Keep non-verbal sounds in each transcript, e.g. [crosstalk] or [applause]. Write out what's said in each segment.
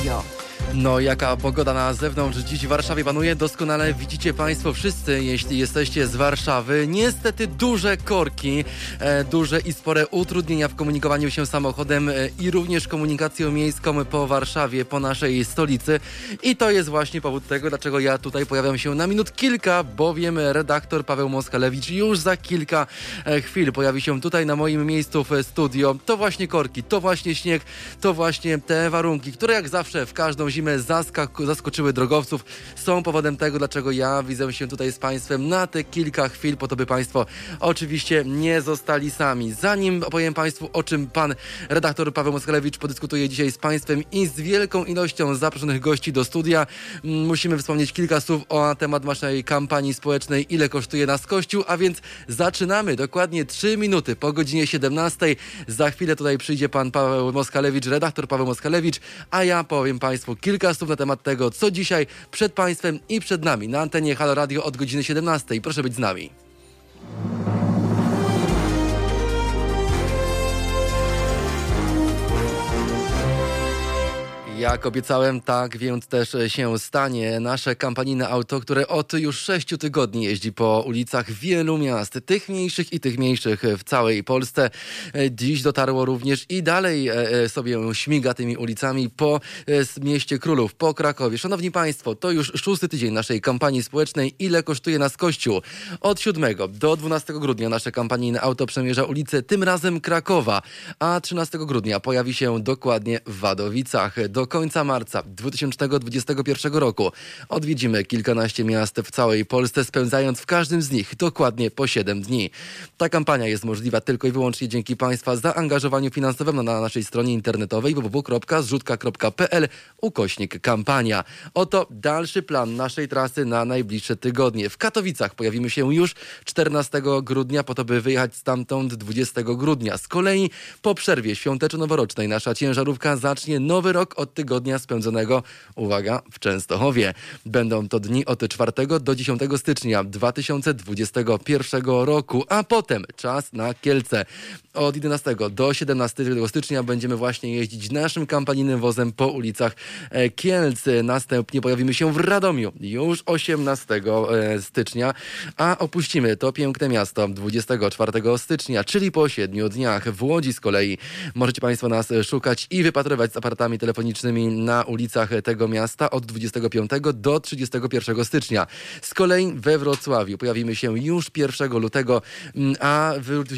Radio. No, jaka pogoda na zewnątrz dziś w Warszawie panuje, doskonale widzicie Państwo wszyscy, jeśli jesteście z Warszawy. Niestety duże korki, e, duże i spore utrudnienia w komunikowaniu się samochodem e, i również komunikacją miejską po Warszawie, po naszej stolicy. I to jest właśnie powód tego, dlaczego ja tutaj pojawiam się na minut kilka, bowiem redaktor Paweł Moskalewicz już za kilka e, chwil pojawi się tutaj na moim miejscu w studio. To właśnie korki, to właśnie śnieg, to właśnie te warunki, które jak zawsze w każdą zimę zaskak- zaskoczyły drogowców, są powodem tego, dlaczego ja widzę się tutaj z Państwem na te kilka chwil, po to by Państwo oczywiście nie zostali sami. Zanim opowiem Państwu, o czym Pan redaktor Paweł Moskalewicz podyskutuje dzisiaj z Państwem i z wielką ilością zaproszonych gości do studia, mm, musimy wspomnieć kilka słów o temat naszej kampanii społecznej Ile kosztuje nas Kościół, a więc zaczynamy dokładnie 3 minuty po godzinie 17. Za chwilę tutaj przyjdzie Pan Paweł Moskalewicz, redaktor Paweł Moskalewicz, a ja powiem Państwu kilka słów na temat tego, co dzisiaj przed Państwem i przed nami na antenie Halo Radio od godziny 17. Proszę być z nami. Jak obiecałem, tak więc też się stanie. Nasze kampanijne auto, które od już sześciu tygodni jeździ po ulicach wielu miast, tych mniejszych i tych mniejszych w całej Polsce. Dziś dotarło również i dalej e, e, sobie śmiga tymi ulicami po e, mieście Królów, po Krakowie. Szanowni Państwo, to już szósty tydzień naszej kampanii społecznej. Ile kosztuje nas Kościół? Od 7 do 12 grudnia nasze kampanijne auto przemierza ulicę, tym razem Krakowa, a 13 grudnia pojawi się dokładnie w Wadowicach. Do końca marca 2021 roku odwiedzimy kilkanaście miast w całej Polsce, spędzając w każdym z nich dokładnie po 7 dni. Ta kampania jest możliwa tylko i wyłącznie dzięki Państwa zaangażowaniu finansowemu na naszej stronie internetowej www.zrzutka.pl ukośnik kampania. Oto dalszy plan naszej trasy na najbliższe tygodnie. W Katowicach pojawimy się już 14 grudnia po to, by wyjechać stamtąd 20 grudnia. Z kolei po przerwie świąteczno-noworocznej nasza ciężarówka zacznie nowy rok od tygodnia spędzonego, uwaga, w Częstochowie. Będą to dni od 4 do 10 stycznia 2021 roku, a potem czas na Kielce. Od 11 do 17 stycznia będziemy właśnie jeździć naszym kampanijnym wozem po ulicach e, Kielc. Następnie pojawimy się w Radomiu już 18 e, stycznia, a opuścimy to piękne miasto 24 stycznia, czyli po 7 dniach. W Łodzi z kolei możecie Państwo nas szukać i wypatrywać z aparatami telefonicznymi na ulicach tego miasta od 25 do 31 stycznia. Z kolei we Wrocławiu pojawimy się już 1 lutego, mm, a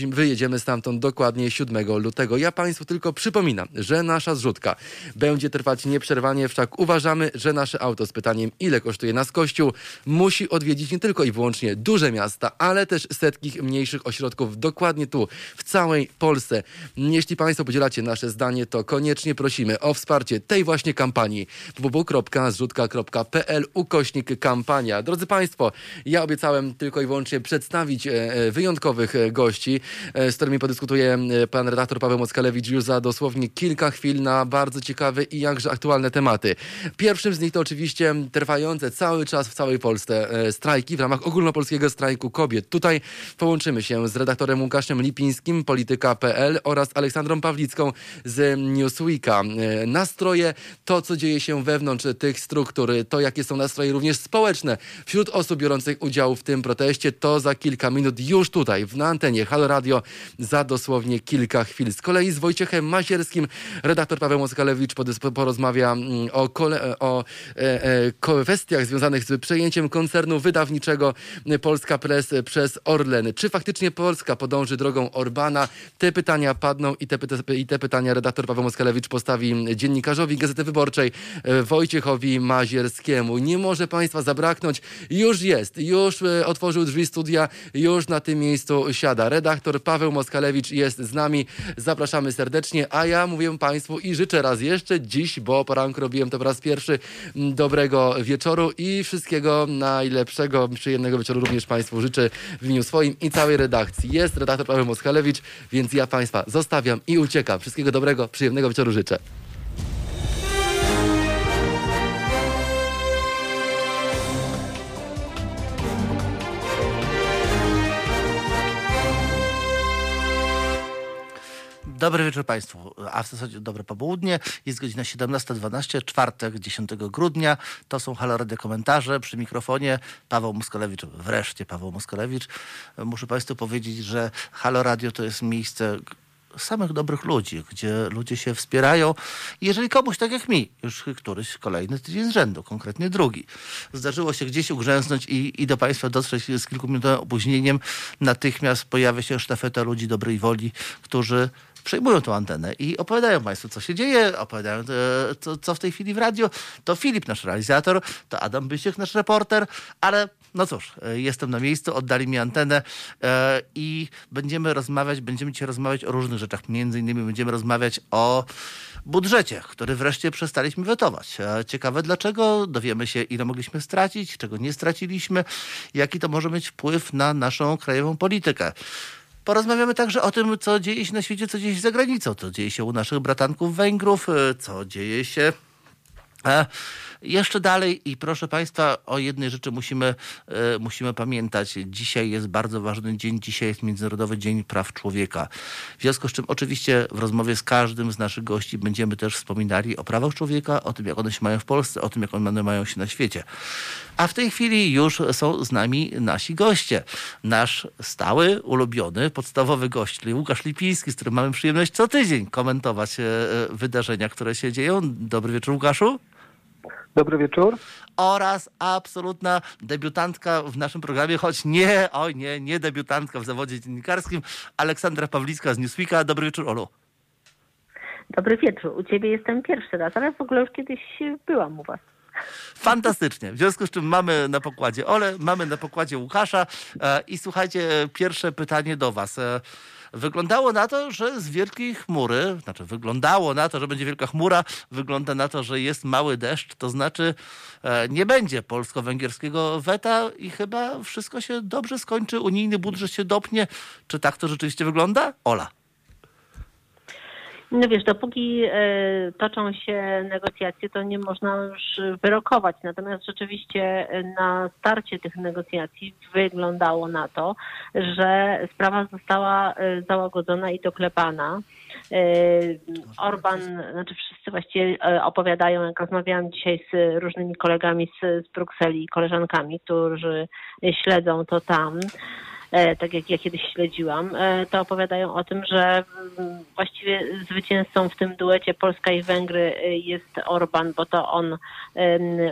wyjedziemy stamtąd dokładnie 7 lutego. Ja Państwu tylko przypominam, że nasza zrzutka będzie trwać nieprzerwanie, wszak uważamy, że nasze auto z pytaniem, ile kosztuje nas kościół, musi odwiedzić nie tylko i wyłącznie duże miasta, ale też setki mniejszych ośrodków dokładnie tu, w całej Polsce. Jeśli Państwo podzielacie nasze zdanie, to koniecznie prosimy o wsparcie tej właśnie kampanii www.zrzutka.pl ukośnik kampania. Drodzy Państwo, ja obiecałem tylko i wyłącznie przedstawić e, e, wyjątkowych e, gości, z którymi podyskutuje pan redaktor Paweł Mockalewicz już za dosłownie kilka chwil na bardzo ciekawe i jakże aktualne tematy. Pierwszym z nich to oczywiście trwające cały czas w całej Polsce strajki w ramach ogólnopolskiego strajku kobiet. Tutaj połączymy się z redaktorem Łukaszem Lipińskim, polityka.pl oraz Aleksandrą Pawlicką z Newsweeka. Nastroje, to co dzieje się wewnątrz tych struktur, to jakie są nastroje również społeczne wśród osób biorących udział w tym proteście, to za kilka minut już tutaj w na antenie Halo Radio za dosłownie kilka chwil. Z kolei z Wojciechem Mazierskim redaktor Paweł Moskalewicz porozmawia mm, o, kole, o e, e, kwestiach związanych z przejęciem koncernu wydawniczego Polska Press przez Orlen. Czy faktycznie Polska podąży drogą Orbana? Te pytania padną i te, i te pytania redaktor Paweł Moskalewicz postawi dziennikarzowi Gazety Wyborczej e, Wojciechowi Mazierskiemu. Nie może Państwa zabraknąć. Już jest, już e, otworzył drzwi studia, już na tym miejscu siada. Redaktor Paweł Moskalewicz jest z nami. Zapraszamy serdecznie, a ja mówię Państwu i życzę raz jeszcze dziś, bo poranku robiłem to po raz pierwszy, dobrego wieczoru i wszystkiego najlepszego, przyjemnego wieczoru również Państwu życzę w imieniu swoim i całej redakcji. Jest redaktor Paweł Moskalewicz, więc ja Państwa zostawiam i uciekam. Wszystkiego dobrego, przyjemnego wieczoru życzę. Dobry wieczór Państwu, a w zasadzie dobre popołudnie. Jest godzina 17.12, czwartek, 10 grudnia. To są Halo Radio Komentarze. Przy mikrofonie Paweł Muskolewicz, wreszcie Paweł Muskolewicz. Muszę Państwu powiedzieć, że Halo Radio to jest miejsce samych dobrych ludzi, gdzie ludzie się wspierają. Jeżeli komuś, tak jak mi, już któryś kolejny tydzień z rzędu, konkretnie drugi, zdarzyło się gdzieś ugrzęznąć i, i do Państwa dotrzeć z kilkuminutowym opóźnieniem, natychmiast pojawia się sztafeta ludzi dobrej woli, którzy przejmują tą antenę i opowiadają Państwu, co się dzieje, opowiadają, e, co, co w tej chwili w radio. To Filip, nasz realizator, to Adam Bysiek, nasz reporter, ale no cóż, e, jestem na miejscu, oddali mi antenę e, i będziemy rozmawiać, będziemy dzisiaj rozmawiać o różnych rzeczach. Między innymi będziemy rozmawiać o budżecie, który wreszcie przestaliśmy wetować. Ciekawe dlaczego, dowiemy się ile mogliśmy stracić, czego nie straciliśmy, jaki to może mieć wpływ na naszą krajową politykę. Porozmawiamy także o tym, co dzieje się na świecie, co dzieje się za granicą, co dzieje się u naszych bratanków Węgrów, e, co dzieje się e, jeszcze dalej i proszę Państwa, o jednej rzeczy musimy, e, musimy pamiętać. Dzisiaj jest bardzo ważny dzień, dzisiaj jest Międzynarodowy Dzień Praw Człowieka. W związku z czym oczywiście w rozmowie z każdym z naszych gości będziemy też wspominali o prawach człowieka, o tym jak one się mają w Polsce, o tym jak one mają się na świecie. A w tej chwili już są z nami nasi goście. Nasz stały, ulubiony, podstawowy gość, czyli Łukasz Lipiński, z którym mamy przyjemność co tydzień komentować e, wydarzenia, które się dzieją. Dobry wieczór, Łukaszu. Dobry wieczór. Oraz absolutna debiutantka w naszym programie, choć nie, oj nie, nie debiutantka w zawodzie dziennikarskim, Aleksandra Pawlicka z Newsweeka. Dobry wieczór, Olu. Dobry wieczór. U ciebie jestem pierwszy raz, ale w ogóle już kiedyś byłam u was. Fantastycznie. W związku z czym mamy na pokładzie Ole, mamy na pokładzie Łukasza e, i słuchajcie, pierwsze pytanie do was. Wyglądało na to, że z wielkiej chmury, znaczy wyglądało na to, że będzie wielka chmura, wygląda na to, że jest mały deszcz, to znaczy e, nie będzie polsko-węgierskiego weta i chyba wszystko się dobrze skończy, unijny budżet się dopnie. Czy tak to rzeczywiście wygląda? Ola. No wiesz, dopóki e, toczą się negocjacje, to nie można już wyrokować. Natomiast rzeczywiście na starcie tych negocjacji wyglądało na to, że sprawa została e, załagodzona i doklepana. E, Orban, znaczy wszyscy właściwie opowiadają, jak rozmawiałam dzisiaj z różnymi kolegami z, z Brukseli, koleżankami, którzy śledzą to tam, E, tak jak ja kiedyś śledziłam, e, to opowiadają o tym, że mm, właściwie zwycięzcą w tym duecie Polska i Węgry e, jest Orban, bo to on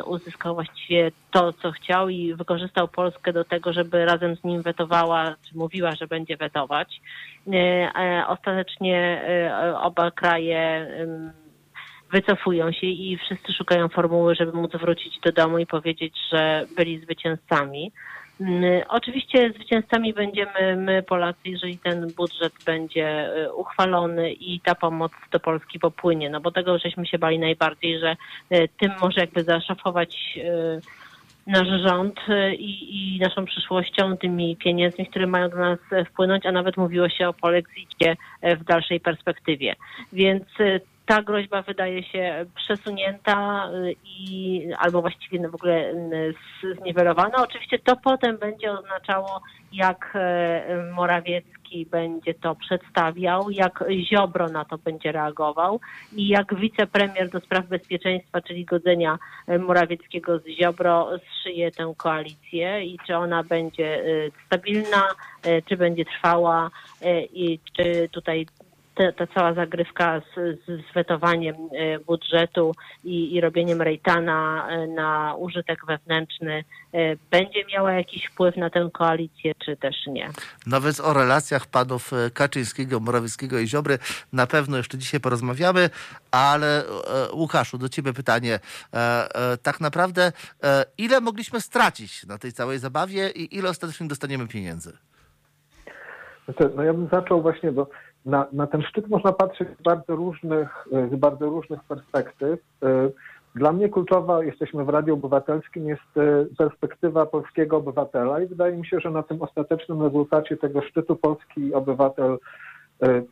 uzyskał właściwie to, co chciał i wykorzystał Polskę do tego, żeby razem z nim wetowała, czy mówiła, że będzie wetować. Ostatecznie oba kraje wycofują się i wszyscy szukają formuły, żeby móc wrócić do domu i powiedzieć, że byli zwycięzcami. Mm, oczywiście zwycięzcami będziemy my, Polacy, jeżeli ten budżet będzie y, uchwalony i ta pomoc do Polski popłynie, no bo tego żeśmy się bali najbardziej, że y, tym może jakby zaszafować y, nasz rząd i, i, naszą przyszłością, tymi pieniędzmi, które mają do nas wpłynąć, a nawet mówiło się o polexicie w dalszej perspektywie. Więc ta groźba wydaje się przesunięta y, i albo właściwie w ogóle y, zniwelowana. Oczywiście to potem będzie oznaczało, jak y, Morawiecki będzie to przedstawiał, jak Ziobro na to będzie reagował i jak wicepremier do spraw bezpieczeństwa, czyli godzenia Morawieckiego z Ziobro, zszyje tę koalicję i czy ona będzie stabilna, czy będzie trwała i czy tutaj te, ta cała zagrywka z, z wetowaniem e, budżetu i, i robieniem rejtana e, na użytek wewnętrzny e, będzie miała jakiś wpływ na tę koalicję, czy też nie. Nawet o relacjach panów Kaczyńskiego, Morawieckiego i Ziobry na pewno jeszcze dzisiaj porozmawiamy, ale Łukaszu, do ciebie pytanie. Tak naprawdę ile mogliśmy stracić na tej całej zabawie i ile ostatecznie dostaniemy pieniędzy? Znaczy, no ja bym zaczął właśnie, bo na, na ten szczyt można patrzeć z bardzo różnych, z bardzo różnych perspektyw. Y, dla mnie kluczowa, jesteśmy w Radiu Obywatelskim, jest y, perspektywa polskiego obywatela i wydaje mi się, że na tym ostatecznym rezultacie tego szczytu polski obywatel y,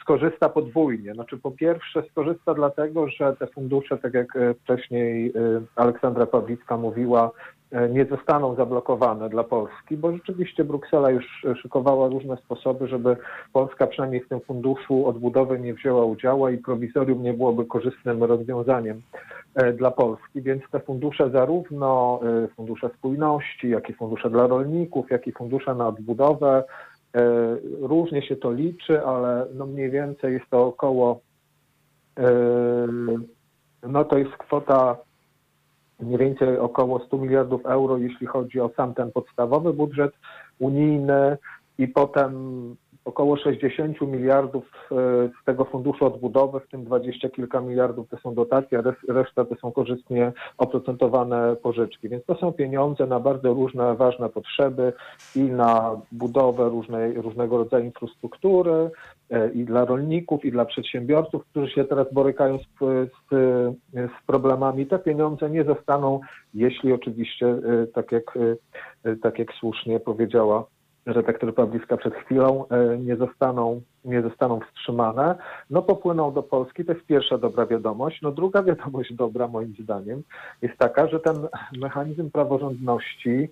skorzysta podwójnie. Znaczy po pierwsze skorzysta dlatego, że te fundusze, tak jak wcześniej Aleksandra Pawlicka mówiła, e, nie zostaną zablokowane dla Polski, bo rzeczywiście Bruksela już szykowała różne sposoby, żeby Polska przynajmniej w tym funduszu odbudowy nie wzięła udziału i prowizorium nie byłoby korzystnym rozwiązaniem e, dla Polski, więc te fundusze zarówno fundusze spójności, jak i fundusze dla rolników, jak i fundusze na odbudowę, różnie się to liczy, ale no mniej więcej jest to około no to jest kwota mniej więcej około 100 miliardów euro, jeśli chodzi o sam ten podstawowy budżet unijny i potem około 60 miliardów e, z tego funduszu odbudowy, w tym 20 kilka miliardów to są dotacje, a reszta to są korzystnie oprocentowane pożyczki. Więc to są pieniądze na bardzo różne ważne potrzeby i na budowę różnej, różnego rodzaju infrastruktury, e, i dla rolników, i dla przedsiębiorców, którzy się teraz borykają z, z, z problemami. Te pieniądze nie zostaną, jeśli oczywiście, e, tak jak, tak jak słusznie powiedziała redaktor Pawliska przed chwilą, e, nie zostaną, nie zostaną wstrzymane, no popłyną do Polski. To jest pierwsza dobra wiadomość. No druga wiadomość dobra moim zdaniem jest taka, że ten mechanizm praworządności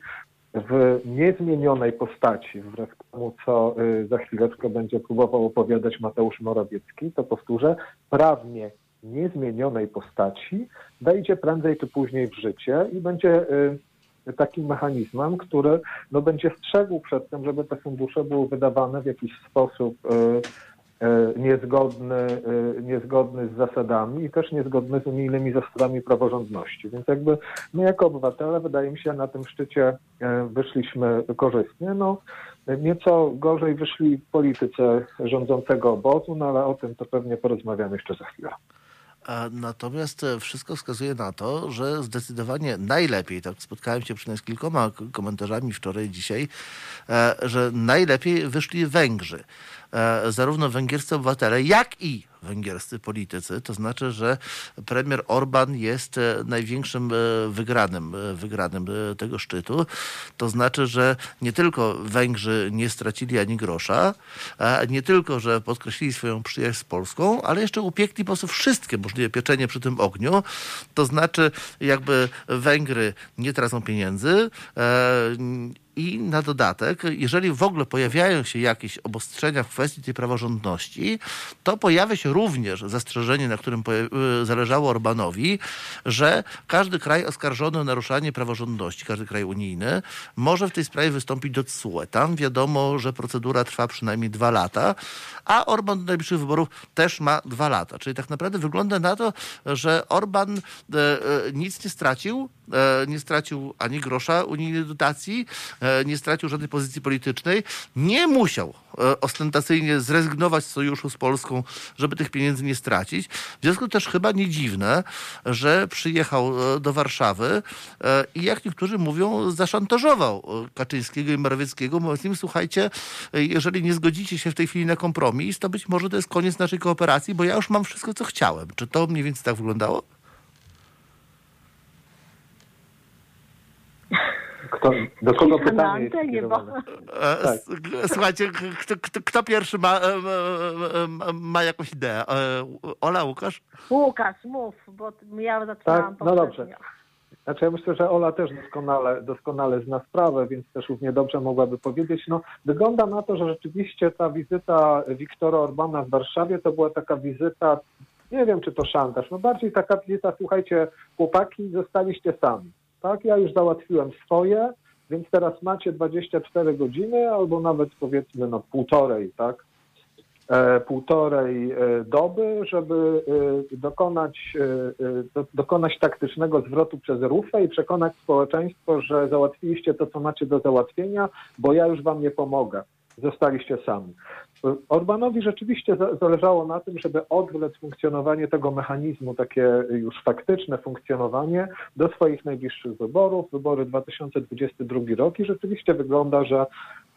w niezmienionej postaci, wbrew temu, co e, za chwileczkę będzie próbował opowiadać Mateusz Morawiecki, to powtórzę, prawnie niezmienionej postaci wejdzie prędzej czy później w życie i będzie e, takim mechanizmem, który no, będzie strzegł przed tym, żeby te fundusze były wydawane w jakiś sposób y, y, niezgodny, y, niezgodny z zasadami i też niezgodny z unijnymi zasadami praworządności. Więc jakby my jako obywatele, wydaje mi się, na tym szczycie wyszliśmy korzystnie. No, nieco gorzej wyszli polityce rządzącego obozu, no ale o tym to pewnie porozmawiamy jeszcze za chwilę. Natomiast e, wszystko wskazuje na to, że zdecydowanie najlepiej, tak spotkałem się przynajmniej z kilkoma komentarzami wczoraj, dzisiaj, e, że najlepiej wyszli Węgrzy. E, zarówno węgierscy obywatele, jak i węgierscy politycy. To znaczy, że premier Orban jest e, największym e, wygranym, wygranym tego szczytu. To znaczy, że nie tylko Węgrzy nie stracili ani grosza, nie tylko, że podkreślili swoją przyjaźń z Polską, ale jeszcze upiekli po prostu wszystkie możliwe pieczenie przy tym ogniu. To znaczy, jakby Węgry nie tracą pieniędzy, i na dodatek, jeżeli w ogóle pojawiają się jakieś obostrzenia w kwestii tej praworządności, to pojawia się również zastrzeżenie, na którym y, zależało Orbanowi, że każdy kraj oskarżony o naruszanie praworządności, każdy kraj unijny, może w tej sprawie wystąpić do TSUE. Tam wiadomo, że procedura trwa przynajmniej dwa lata, a Orban do najbliższych wyborów też ma dwa lata. Czyli tak naprawdę wygląda na to, że Orban e, e, nic nie stracił, e, nie stracił ani grosza unijnej dotacji, nie stracił żadnej pozycji politycznej, nie musiał e, ostentacyjnie zrezygnować z sojuszu z Polską, żeby tych pieniędzy nie stracić. W związku też chyba nie dziwne, że przyjechał e, do Warszawy i jak niektórzy mówią, zaszantażował Kaczyńskiego i Morawieckiego, mówiąc im, słuchajcie, jeżeli nie zgodzicie się w tej chwili na kompromis, to być może to jest koniec naszej kooperacji, bo ja już mam wszystko, co chciałem. Czy to mniej więcej tak wyglądało? Kto, do kogo pytanie jest e, tak. Słuchajcie, kto, kto, kto, pierwszy ma, e, ma jakąś ideę? E, Ola, Łukasz? Łukasz, mów, bo ja zaczynałam tak? No dobrze. Znaczy ja myślę, że Ola też doskonale, doskonale zna sprawę, więc też równie dobrze mogłaby powiedzieć. No, wygląda na to, że rzeczywiście ta wizyta Wiktora Orbana w Warszawie to była taka wizyta, nie wiem czy to szantaż, no bardziej taka wizyta, słuchajcie, chłopaki, zostaliście sami tak, ja już załatwiłem swoje, więc teraz macie 24 godziny albo nawet powiedzmy no półtorej, tak, e, półtorej e, doby, żeby e, dokonać, e, do, dokonać taktycznego zwrotu przez rufę i przekonać społeczeństwo, że załatwiliście to, co macie do załatwienia, bo ja już wam nie pomogę. Zostaliście sami. Orbanowi rzeczywiście zależało na tym, żeby odwlec funkcjonowanie tego mechanizmu, takie już faktyczne funkcjonowanie do swoich najbliższych wyborów, wybory 2022 rok i rzeczywiście wygląda, że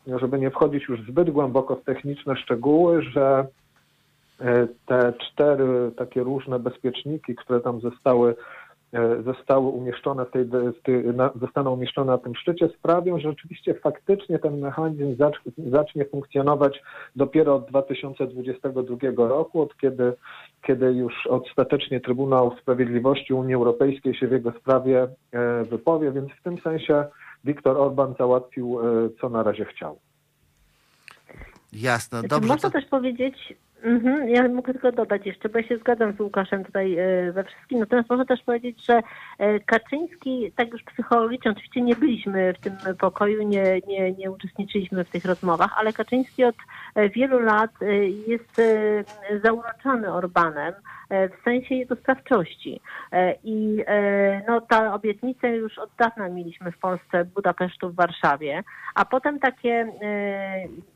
żeby nie wchodzić już zbyt głęboko w techniczne szczegóły, że e, te cztery takie różne bezpieczniki, które tam zostały zostały umieszczone w tej, w tej, na, zostaną umieszczone na tym szczycie, sprawią, że rzeczywiście faktycznie ten mechanizm zacz, zacznie funkcjonować dopiero od 2022 roku, od kiedy, kiedy już ostatecznie Trybunał Sprawiedliwości Unii Europejskiej się w jego sprawie wypowie, więc w tym sensie Viktor Orban załatwił, co na razie chciał. Jasne, dobrze. Można To, też powiedzieć, mhm, ja mogę tylko dodać jeszcze, bo ja się zgadzam z Łukaszem tutaj e, we wszystkim, natomiast można też powiedzieć, że e, Kaczyński, tak już psychologicznie, oczywiście nie byliśmy w tym pokoju, nie, nie, nie uczestniczyliśmy w tych rozmowach, ale Kaczyński od e, wielu lat jest zauroczony Orbanem w sensie jego sprawczości. I no, ta obietnica już od dawna mieliśmy w Polsce, Budapesztu, w Warszawie, a potem takie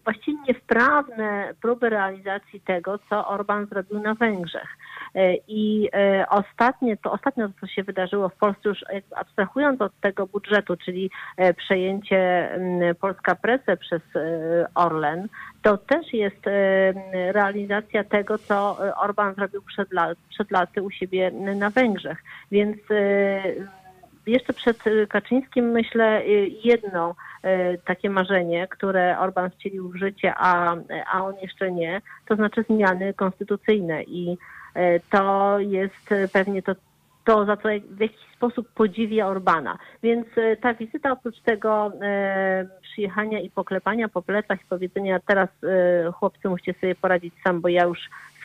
właściwie niewprawne próby realizacji tego, co Orban zrobił na Węgrzech. E, I e, ostatnie, to ostatnio, co się wydarzyło w Polsce, już abstrahując od tego budżetu, czyli e, przejęcie Polska Presę przez Orlen, to też jest realizacja tego, co Orban zrobił przed, przed laty u siebie na Węgrzech. Więc jeszcze przed e, Kaczyńskim myślę e, jedno e, takie marzenie, które Orban wcielił w życie, a, a on jeszcze nie, to znaczy zmiany konstytucyjne i to jest pewnie to, to za co w jakiś sposób podziwia Orbana. Więc ta wizyta oprócz tego przyjechania i poklepania po plecach i powiedzenia teraz chłopcy musicie sobie poradzić sam, bo ja już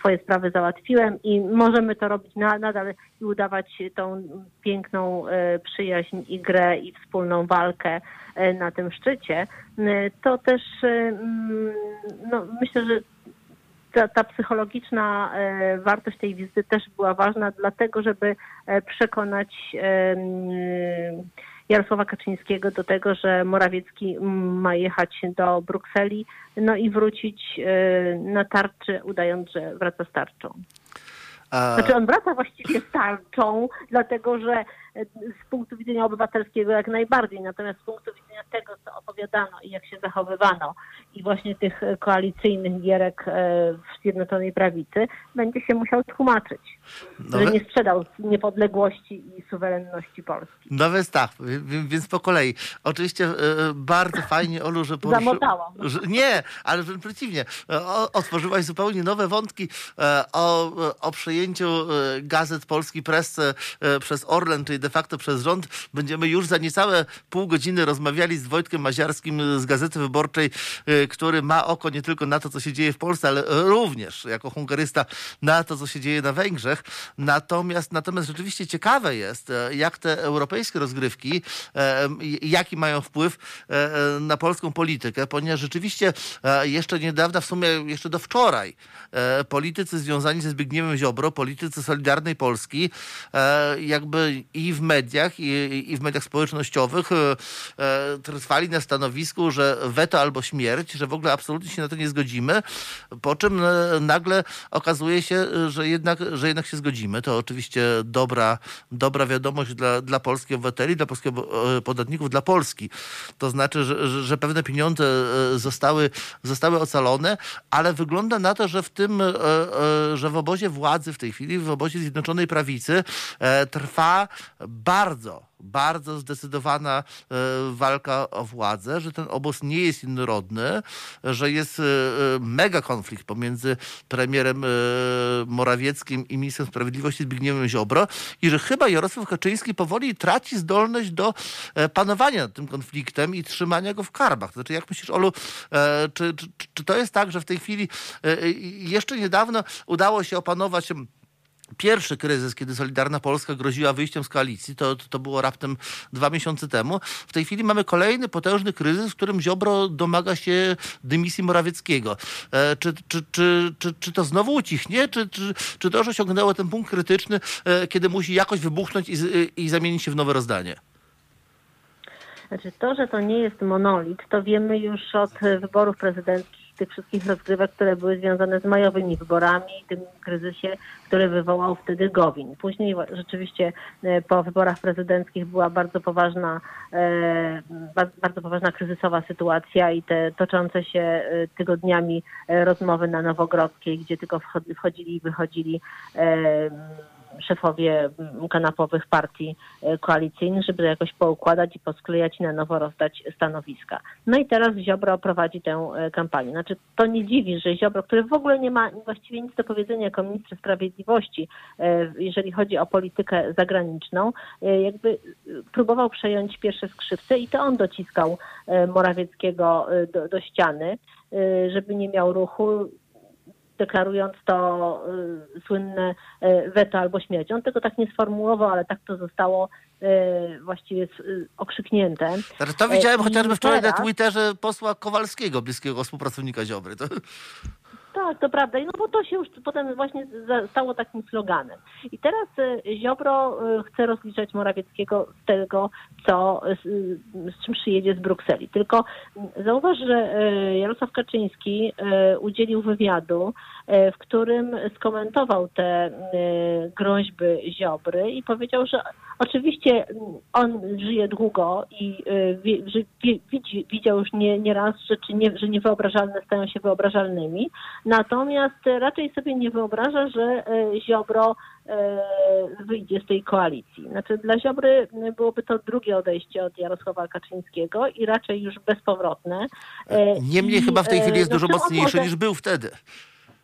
swoje sprawy załatwiłem i możemy to robić na, nadal i udawać tą piękną e, przyjaźń i grę i wspólną walkę e, na tym szczycie, e, to też mm, no, myślę, że ta, ta psychologiczna wartość tej wizyty też była ważna, dlatego żeby przekonać e, m, Jarosława Kaczyńskiego do tego, że Morawiecki ma jechać do Brukseli no i wrócić e, na tarczy, udając, że wraca z tarczą. Znaczy on wraca właściwie z tarczą, dlatego że z punktu widzenia obywatelskiego jak najbardziej, natomiast z punktu widzenia tego, co opowiadano i jak się zachowywano i właśnie tych e, koalicyjnych gierek e, w Zjednoczonej Prawicy, będzie się musiał tłumaczyć, nowe, że nie sprzedał niepodległości i suwerenności Polski. no więc tak, więc po kolei. Oczywiście e, bardzo fajnie, Olu, że poruszył... Zamotałam. Nie, ale wręcz przeciwnie. E, otworzyłaś zupełnie nowe wątki e, o, o przejęciu e, gazet Polski Press e, przez Orlen, czyli de facto przez rząd. Będziemy już za niecałe pół godziny rozmawiali z Wojtkiem Maziarskim z Gazety Wyborczej, e, który ma oko nie tylko na to, co się dzieje w Polsce, ale również jako hungarysta na to, co się dzieje na Węgrzech. Natomiast, natomiast rzeczywiście ciekawe jest, e, jak te europejskie rozgrywki, e, jaki mają wpływ e, e, na polską politykę, ponieważ rzeczywiście e, jeszcze niedawno, w sumie jeszcze do wczoraj, e, politycy związani ze Zbigniewem Ziobro, politycy Solidarnej Polski, e, jakby i w mediach, i, i w mediach społecznościowych e, e, trwali na stanowisku, że weto albo śmierć, że w ogóle absolutnie się na to nie zgodzimy, po czym e, nagle okazuje się, że jednak, że jednak się zgodzimy. To oczywiście dobra, dobra wiadomość dla, dla polskich obywateli, dla polskich podatników, dla Polski. To znaczy, że, że, pewne pieniądze zostały, zostały ocalone, ale wygląda na to, że w tym, że w obozie władzy w tej chwili, w obozie Zjednoczonej Prawicy trwa bardzo bardzo zdecydowana e, walka o władzę, że ten obóz nie jest innorodny, że jest e, e, mega konflikt pomiędzy premierem Morawieckim i ministrem sprawiedliwości Zbigniewem Ziobro i że chyba Jarosław Kaczyński powoli traci zdolność do panowania nad tym konfliktem i trzymania go w karbach. To znaczy, jak myślisz, Olu, czy, czy, czy to jest tak, że w tej chwili jeszcze niedawno udało się opanować Pierwszy kryzys, kiedy Solidarna Polska groziła wyjściem z koalicji, to, to było raptem dwa miesiące temu. W tej chwili mamy kolejny potężny kryzys, w którym Ziobro domaga się dymisji Morawieckiego. E, czy, czy, czy, czy, czy to znowu ucichnie? Czy, czy, czy to już osiągnęło ten punkt krytyczny, e, kiedy musi jakoś wybuchnąć i, i zamienić się w nowe rozdanie? Znaczy to, że to nie jest monolit, to wiemy już od e, wyborów prezydenckich, tych wszystkich rozgrywek, które były związane z majowymi wyborami, tym kryzysie, który wywołał wtedy Gowin. Później rzeczywiście e, po wyborach prezydenckich była bardzo poważna, e, ba- bardzo poważna kryzysowa sytuacja i te toczące się e, tygodniami rozmowy na Nowogrodzkiej, gdzie tylko wchod- wchodzili i wychodzili szefowie mm, kanapowych partii e, koalicyjnych, żeby to jakoś poukładać i posklejać i na nowo rozdać stanowiska. No i teraz Ziobro prowadzi tę e, kampanię. Znaczy to nie dziwi, że Ziobro, który w ogóle nie ma właściwie nic do powiedzenia jako minister sprawiedliwości, e, jeżeli chodzi o politykę zagraniczną, jakby próbował przejąć pierwsze skrzypce i to on dociskał Morawieckiego do, do ściany, żeby nie miał ruchu deklarując to y, słynne y, weto albo śmierć. On tego tak nie sformułował, ale tak to zostało y, właściwie y, okrzyknięte. Znaczy, To widziałem i chociażby wczoraj na teraz- Twitterze posła Kowalskiego, bliskiego współpracownika Ziobry. To... Tak, to prawda. No bo to się już potem właśnie stało takim sloganem. I teraz y, Ziobro y, chce rozliczać Morawieckiego z tego, co, z, czym przyjedzie z Brukseli. Tylko y, zauważ, że y, Jarosław Kaczyński udzielił wywiadu, w którym skomentował te groźby Ziobry i powiedział, że oczywiście mm, on żyje długo i y, widzi, widział już nie, nie raz rzeczy, nie, że niewyobrażalne stają się wyobrażalnymi. Natomiast e, raczej sobie nie wyobraża, że e, Ziobro wyjdzie z tej koalicji. Znaczy dla Ziobry byłoby to drugie odejście od Jarosława Kaczyńskiego i raczej już bezpowrotne. E, Niemniej i, chyba w tej chwili e, jest dużo znaczy on mocniejszy może- niż był wtedy.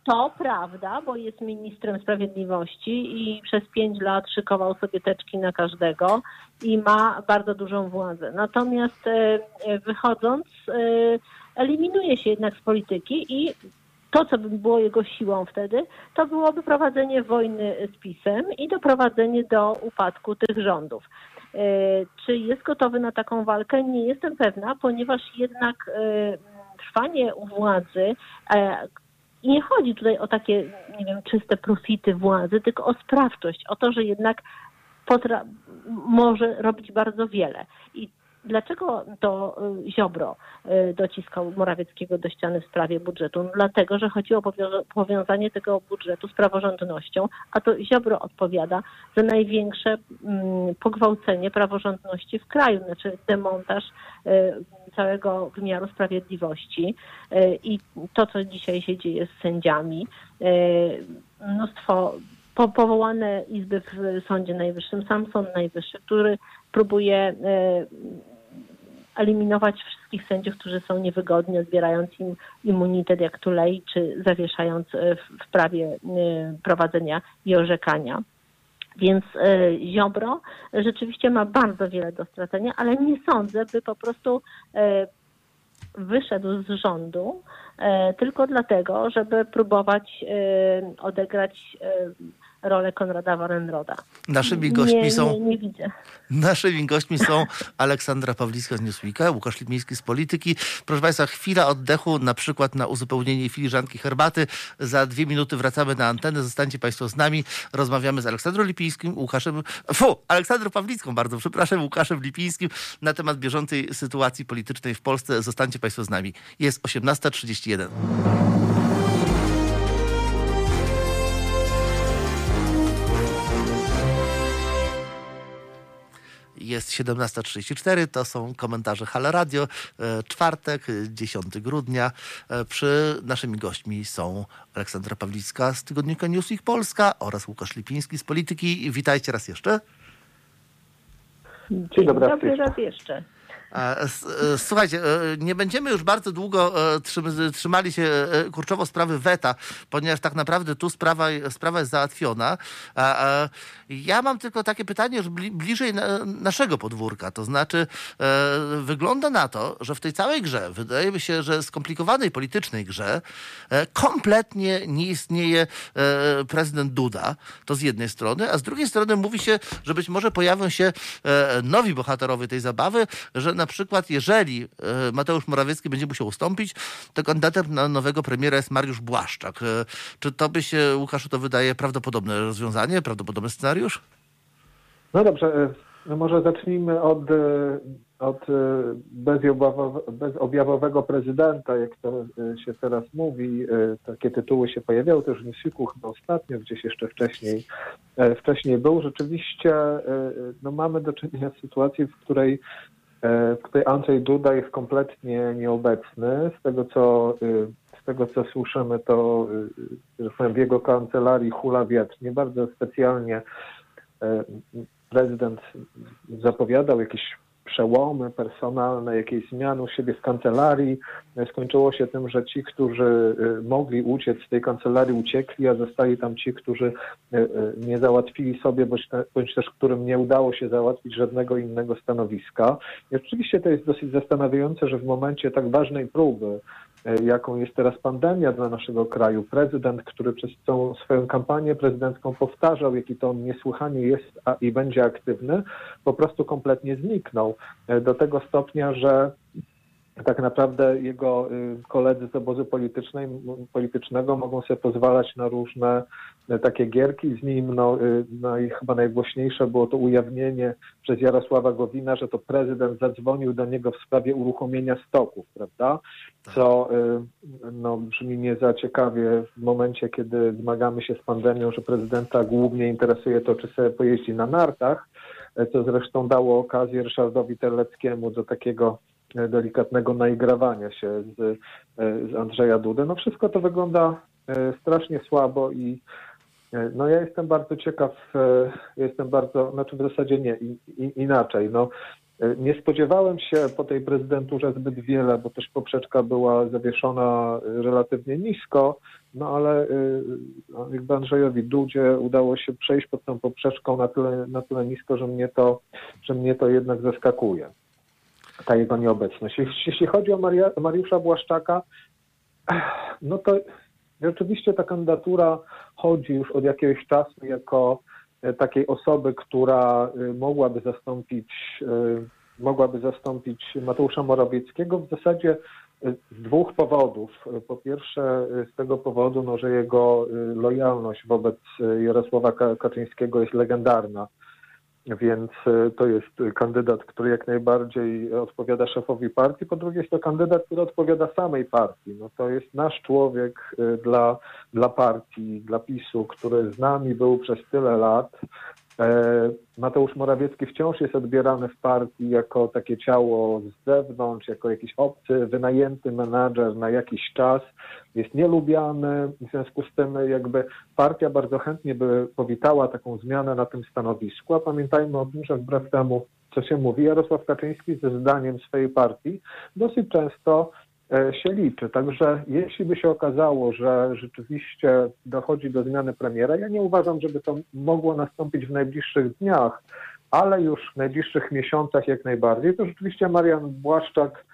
To prawda, bo jest ministrem sprawiedliwości i przez pięć lat szykował sobie teczki na każdego i ma bardzo dużą władzę. Natomiast e, wychodząc, e, eliminuje się jednak z polityki i to, co by było jego siłą wtedy, to byłoby prowadzenie wojny z PiSem i doprowadzenie do upadku tych rządów. E, Czy jest gotowy na taką walkę? Nie jestem pewna, ponieważ jednak trwanie u władzy, i nie chodzi tutaj o takie, nie wiem, czyste profity władzy, tylko o sprawczość, o to, że jednak potra- może robić bardzo wiele. I dlaczego to y, Ziobro y, dociskał Morawieckiego do ściany w sprawie budżetu? No dlatego, że chodzi o powią- powiązanie tego budżetu z praworządnością, a to Ziobro odpowiada za największe mm, pogwałcenie praworządności w kraju, znaczy demontaż y, całego wymiaru sprawiedliwości i to, co dzisiaj się dzieje z sędziami, mnóstwo po, powołane izby w Sądzie Najwyższym, sam Sąd Najwyższy, który próbuje eliminować wszystkich sędziów, którzy są niewygodni, odbierając im immunitet jak tulej, czy zawieszając e, w, prawie e, prowadzenia i orzekania. Więc e, Ziobro rzeczywiście ma bardzo wiele do stracenia, ale nie sądzę, by po prostu wyszedł z rządu tylko dlatego, żeby próbować odegrać rolę Konrada Warenroda. Naszymi gośćmi nie, są Nie, nie widzę. Naszymi gośćmi są Aleksandra Pawlicka z Newsweeka, Łukasz Lipiński z Polityki. Proszę Państwa, chwila oddechu, na przykład na uzupełnienie filiżanki herbaty. Za dwie minuty wracamy na antenę. Zostańcie Państwo z nami. Rozmawiamy z Aleksandrą Lipińskim, Łukaszem... Fu! Aleksandrą Pawlicką, bardzo przepraszam, Łukaszem Lipińskim na temat bieżącej sytuacji politycznej w Polsce. Zostańcie Państwo z nami. Jest 18.31. Jest 17.34, to są komentarze Halo Radio. E, Czwartek, e, 10 grudnia. E, Przy naszymi gośćmi są Aleksandra Pawlicka z tygodnika Newsweek Polska oraz Łukasz Lipiński z Polityki. Witajcie raz jeszcze. Dzień dobry. raz Dobry jeszcze. raz jeszcze. E, Słuchajcie, e, nie będziemy już bardzo długo e, trzym- trzymali się kurczowo sprawy weta, ponieważ tak naprawdę tu sprawa, sprawa jest załatwiona. Ja mam tylko takie pytanie już bli- bliżej na, naszego podwórka. To znaczy, wygląda na to, że w tej całej grze, wydaje mi się, że skomplikowanej politycznej grze, kompletnie nie istnieje prezydent Duda. To z jednej strony, a z drugiej strony mówi się, że być może pojawią się nowi bohaterowie tej zabawy, że na przykład jeżeli e, Mateusz Morawiecki będzie musiał ustąpić, to kandydatem na nowego premiera jest Mariusz Błaszczak. E, Czy to by się, Łukaszu, to wydaje prawdopodobne rozwiązanie, prawdopodobny scenariusz? No dobrze, e, no może zacznijmy od, od bezobjawowe- bezobjawowego prezydenta, jak to się teraz mówi. Takie tytuły się pojawiały też w Newsweeku chyba ostatnio, gdzieś jeszcze wcześniej, wcześniej był. Rzeczywiście no mamy do czynienia z sytuacją, w której e, której Andrzej Duda jest kompletnie nieobecny. Z tego, co, e, z tego co słyszymy, to y, w jego kancelarii hula wiatr. Nie bardzo specjalnie e, prezydent zapowiadał jakieś przełomy personalne, jakieś zmiany u siebie w kancelarii. Skończyło się tym, że ci, którzy y, mogli uciec z tej kancelarii, uciekli, a zostali tam ci, którzy y, y, nie załatwili sobie, bądź, też którym nie udało się załatwić żadnego innego stanowiska. I oczywiście to jest dosyć zastanawiające, że w momencie tak ważnej próby, jaką jest teraz pandemia dla naszego kraju, prezydent, który przez całą swoją kampanię prezydencką powtarzał, jaki to on niesłychanie jest i będzie aktywny, po prostu kompletnie zniknął. Do tego stopnia, że tak naprawdę jego y, koledzy z obozu politycznej, politycznego mogą sobie pozwalać na różne y, takie gierki z nim. No, y, no i chyba najgłośniejsze było to ujawnienie przez Jarosława Gowina, że to prezydent zadzwonił do niego w sprawie uruchomienia stoków, prawda? Co no, brzmi nie za ciekawie w momencie, kiedy zmagamy się z pandemią, że prezydenta głównie interesuje to, czy sobie pojeździ na nartach, co zresztą dało okazję Ryszardowi Terleckiemu do takiego delikatnego naigrawania się z, e, z Andrzeja Dudy. No wszystko to wygląda e, strasznie słabo i no ja jestem bardzo ciekaw, jestem bardzo, znaczy w zasadzie nie, i, inaczej. No, nie spodziewałem się po tej prezydenturze zbyt wiele, bo też poprzeczka była zawieszona relatywnie nisko, no ale no, jakby Andrzejowi Dudzie udało się przejść pod tą poprzeczką na tyle, na tyle nisko, że mnie to, że mnie to jednak zaskakuje ta jego nieobecność. Jeśli chodzi o Mariusza Błaszczaka, no to rzeczywiście ta kandydatura chodzi już od jakiegoś czasu jako e, takiej osoby, która e, mogłaby zastąpić, e, mogłaby zastąpić Mateusza Morawieckiego w zasadzie z dwóch powodów. Po pierwsze z tego powodu, no, że jego lojalność wobec Jarosława Kaczyńskiego jest legendarna więc e, to jest kandydat, który jak najbardziej odpowiada szefowi partii. Po drugie jest to kandydat, który odpowiada samej partii. No to jest nasz człowiek e, dla, dla partii, dla PiSu, który z nami był przez tyle lat, Mateusz Morawiecki wciąż jest odbierany w partii jako takie ciało z zewnątrz, jako jakiś obcy, wynajęty menadżer na jakiś czas. Jest nielubiany, w związku z tym jakby partia bardzo chętnie by powitała taką zmianę na tym stanowisku, a pamiętajmy o tym, że wbrew temu, co się mówi, Jarosław Kaczyński ze zdaniem swojej partii dosyć często E, się liczy. Także jeśli by się okazało, że rzeczywiście dochodzi do zmiany premiera, ja nie uważam, żeby to mogło nastąpić w najbliższych dniach, ale już w najbliższych miesiącach jak najbardziej, to rzeczywiście Marian Błaszczak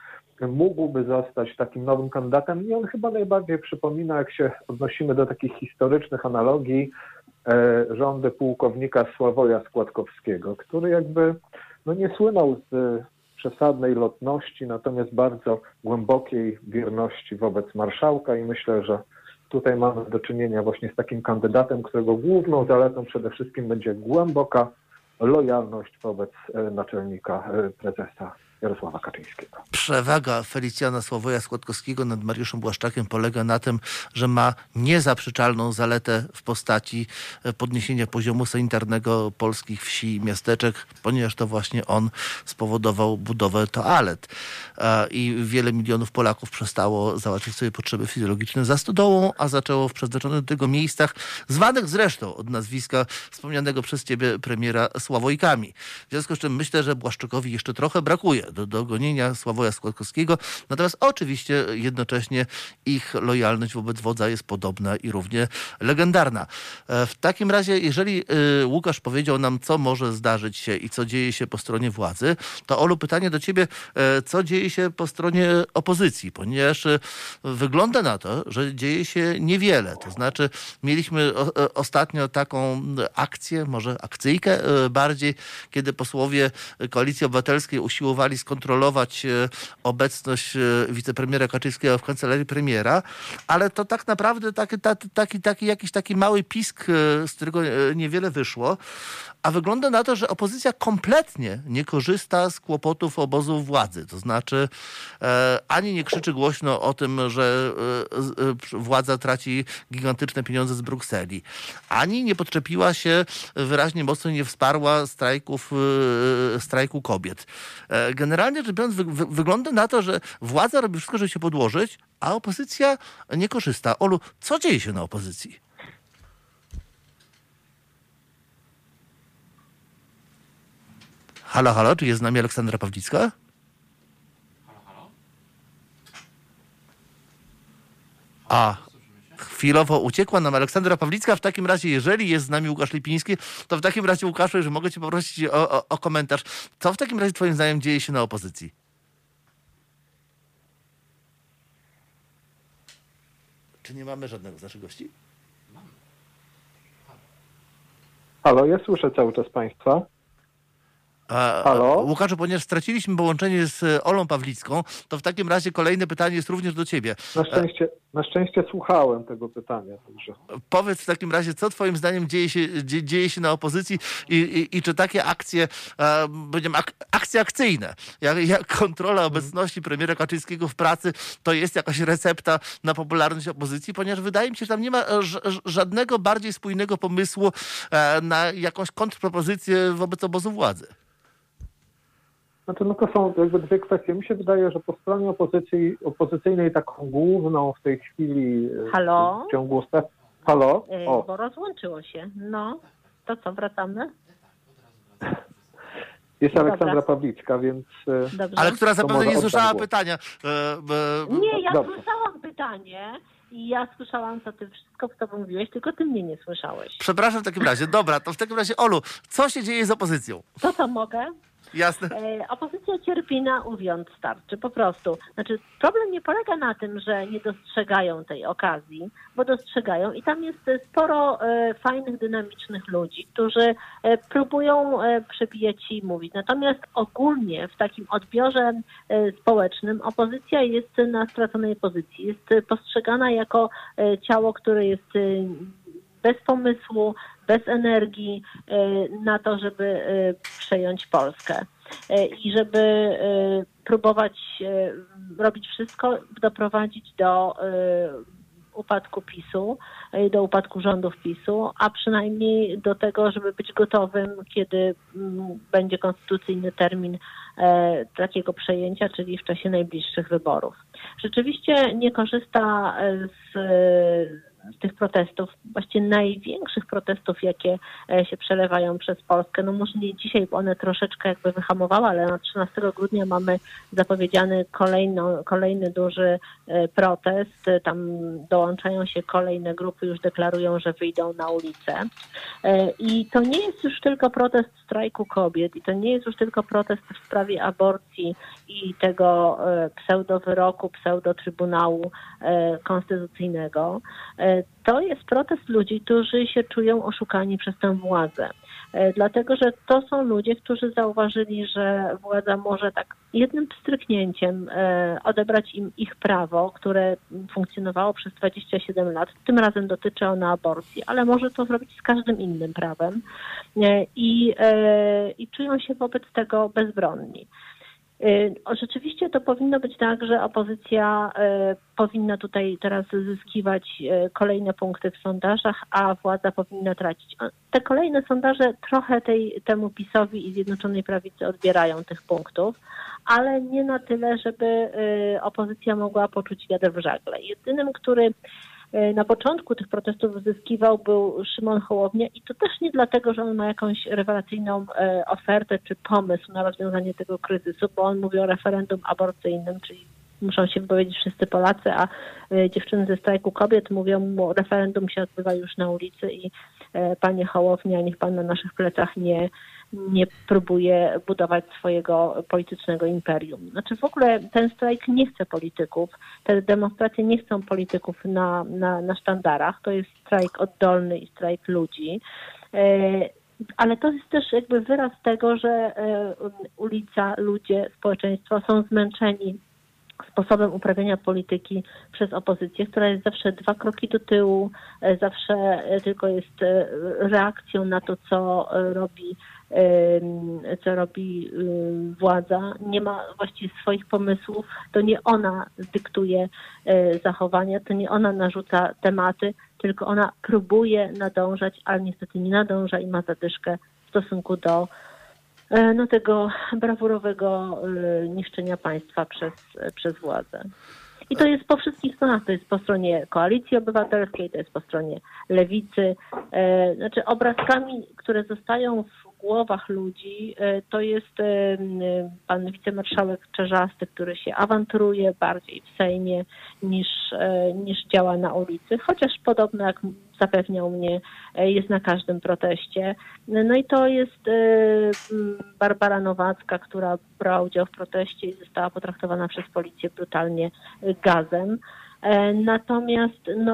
mógłby zostać takim nowym kandydatem i on chyba najbardziej przypomina, jak się odnosimy do takich historycznych analogii, e, rządy pułkownika Sławoja Składkowskiego, który jakby no nie słynął z przesadnej lotności, natomiast bardzo głębokiej wierności wobec marszałka i myślę, że tutaj mamy do czynienia właśnie z takim kandydatem, którego główną zaletą przede wszystkim będzie głęboka lojalność wobec e, naczelnika e, prezesa Jarosława Kaczyńskiego. Przewaga Felicjana Sławoja Składkowskiego nad Mariuszem Błaszczakiem polega na tym, że ma niezaprzeczalną zaletę w postaci e, podniesienia poziomu sanitarnego polskich wsi i miasteczek, ponieważ to właśnie on spowodował budowę toalet. E, I wiele milionów Polaków przestało załatwić sobie potrzeby fizjologiczne za stodołą, a zaczęło w przeznaczonych do tego miejscach, zwanych zresztą od nazwiska wspomnianego przez ciebie premiera Sławojkami. W związku z czym myślę, że Błaszczakowi jeszcze trochę brakuje do dogonienia Sławoja Składkowskiego. Natomiast oczywiście jednocześnie ich lojalność wobec wodza jest podobna i równie legendarna. E, w takim razie, jeżeli e, Łukasz powiedział nam, co może zdarzyć się i co dzieje się po stronie władzy, to Olu, pytanie do ciebie, e, co dzieje się po stronie opozycji? Ponieważ wygląda na to, że dzieje się niewiele. To znaczy, mieliśmy ostatnio taką akcję, może akcyjkę bardziej, kiedy posłowie Koalicji Obywatelskiej usiłowali skontrolować e, obecność e, wicepremiera Kaczyńskiego w kancelarii premiera, ale to tak naprawdę taki, taki, taki, jakiś taki mały pisk, e, z którego niewiele wyszło, a wygląda na to, że opozycja kompletnie nie korzysta z kłopotów obozu władzy. To znaczy e, ani nie krzyczy głośno o tym, że e, e, władza traci gigantyczne pieniądze z Brukseli, ani nie podczepiła się wyraźnie mocno, nie wsparła strajków, strajku kobiet. Generalnie rzecz biorąc wy, wy, wygląda na to, że władza robi wszystko, żeby się podłożyć, a opozycja nie korzysta. Olu, co dzieje się na opozycji? Halo, halo, czy jest z nami Aleksandra Pawlicka? A, chwilowo uciekła nam Aleksandra Pawlicka. W takim razie, jeżeli jest z nami Łukasz Lipiński, to w takim razie, Łukaszu, że mogę cię poprosić o, o, o komentarz. Co w takim razie twoim zdaniem dzieje się na opozycji? Czy nie mamy żadnego z naszych gości? Halo, ja słyszę cały czas Państwa. Halo? Łukaszu, ponieważ straciliśmy połączenie z e, Olą Pawlicką, to w takim razie kolejne pytanie jest również do ciebie. Na szczęście, na szczęście słuchałem tego pytania. Także. Powiedz w takim razie, co twoim zdaniem dzieje się, dzie, dzieje się na opozycji i, i, i czy takie akcje, e, będziemy ak, akcje akcyjne, jak, jak kontrola obecności premiera Kaczyńskiego w pracy, to jest jakaś recepta na popularność opozycji, ponieważ wydaje mi się, że tam nie ma e, żadnego bardziej spójnego pomysłu e, na jakąś kontrpropozycję wobec obozu władzy. Znaczy, no to są jakby dwie kwestie. Mi się wydaje, że po stronie opozycji, opozycyjnej taką główną w tej chwili e, Halo? w ciągu ostatnich... Halo? Y, O, Bo rozłączyło się. No, to co, wracamy? [laughs] jest dobra. Aleksandra Pawlicka, więc e, Dobrze. Ale która To zapewne nie słyszała głos. pytania. E, e, Nie, ja Dobrze. słyszałam pytanie i ja słyszałam, co ty wszystko, co mówiłeś, tylko ty mnie nie słyszałeś. Przepraszam w takim razie. Dobra, to w takim razie, Olu, co się dzieje z opozycją? To co mogę? Jasne. E, opozycja cierpi na uwiąd starczy, po prostu. Znaczy, problem nie polega na tym, że nie dostrzegają tej okazji, bo dostrzegają i tam jest sporo e, fajnych, dynamicznych ludzi, którzy e, próbują przebijać i mówić. Natomiast ogólnie w takim odbiorze społecznym opozycja jest na straconej pozycji. Jest postrzegana jako ciało, które jest bez pomysłu, bez energii e, na to, żeby e, przejąć Polskę E, i żeby próbować robić wszystko, doprowadzić do upadku PiSu, do upadku rządów PiSu, a przynajmniej do tego, żeby być gotowym, kiedy mm, będzie konstytucyjny termin takiego przejęcia, czyli w czasie najbliższych wyborów. Rzeczywiście nie korzysta z, z tych protestów, właściwie największych protestów, jakie e, się przelewają przez Polskę. No może nie dzisiaj, bo one troszeczkę jakby wyhamowały, ale na 13 grudnia mamy zapowiedziany kolejno, kolejny duży e, protest. Tam dołączają się kolejne grupy, już deklarują, że wyjdą na ulicę. E, I to nie jest już tylko protest strajku kobiet i to nie jest już tylko protest w sprawie aborcji i tego e, pseudowyroku, pseudotrybunału e, konstytucyjnego. E, To jest protest ludzi, którzy się czują oszukani przez tę władzę. E, Dlatego, że to są ludzie, którzy zauważyli, że władza może tak jednym pstryknięciem e, odebrać im ich prawo, które funkcjonowało przez 27 lat. Tym razem dotyczy ono aborcji, ale może to zrobić z każdym innym prawem i, i czują się wobec tego bezbronni. Y, Rzeczywiście to powinno być tak, że opozycja y, powinna tutaj teraz zyskiwać y, kolejne punkty w sondażach, a władza powinna tracić. Te kolejne sondaże trochę tej, temu PiSowi i Zjednoczonej Prawicy odbierają tych punktów, ale nie na tyle, żeby opozycja mogła poczuć wiatr w żagle. Jedynym, który na początku tych protestów zyskiwał był Szymon Hołownia i to też nie dlatego, że on ma jakąś rewelacyjną e, ofertę czy pomysł na rozwiązanie tego kryzysu, bo on mówi o referendum aborcyjnym, czyli muszą się wypowiedzieć wszyscy Polacy, a e, dziewczyny ze strajku kobiet mówią mu, referendum się odbywa już na ulicy i e, panie Hołownia, niech pan na naszych plecach nie, nie próbuje budować swojego politycznego imperium. Znaczy w ogóle ten strajk nie chce polityków, te demonstracje nie chcą polityków na, na, na sztandarach, to jest strajk oddolny i strajk ludzi. E, ale to jest też jakby wyraz tego, że e, ulica, ludzie, społeczeństwo są zmęczeni sposobem uprawiania polityki przez opozycję, która jest zawsze dwa kroki do tyłu, e, zawsze e, tylko jest e, reakcją na to, co robi co robi władza, nie ma właściwie swoich pomysłów, to nie ona dyktuje zachowania, to nie ona narzuca tematy, tylko ona próbuje nadążać, ale niestety nie nadąża i ma zadyszkę w stosunku do no, tego brawurowego e, niszczenia państwa przez, przez władzę. I to jest po wszystkich stronach. To jest po stronie Koalicji Obywatelskiej, to jest po stronie Lewicy. E, znaczy obrazkami, które zostają w głowach ludzi, e, to jest e, pan wicemarszałek Czerzasty, który się awanturuje bardziej w Sejmie niż, niż działa na ulicy, chociaż podobno jak zapewniał mnie, jest na każdym proteście. No i to jest Barbara Nowacka, która brała udział w proteście i została potraktowana przez policję brutalnie gazem. Natomiast no,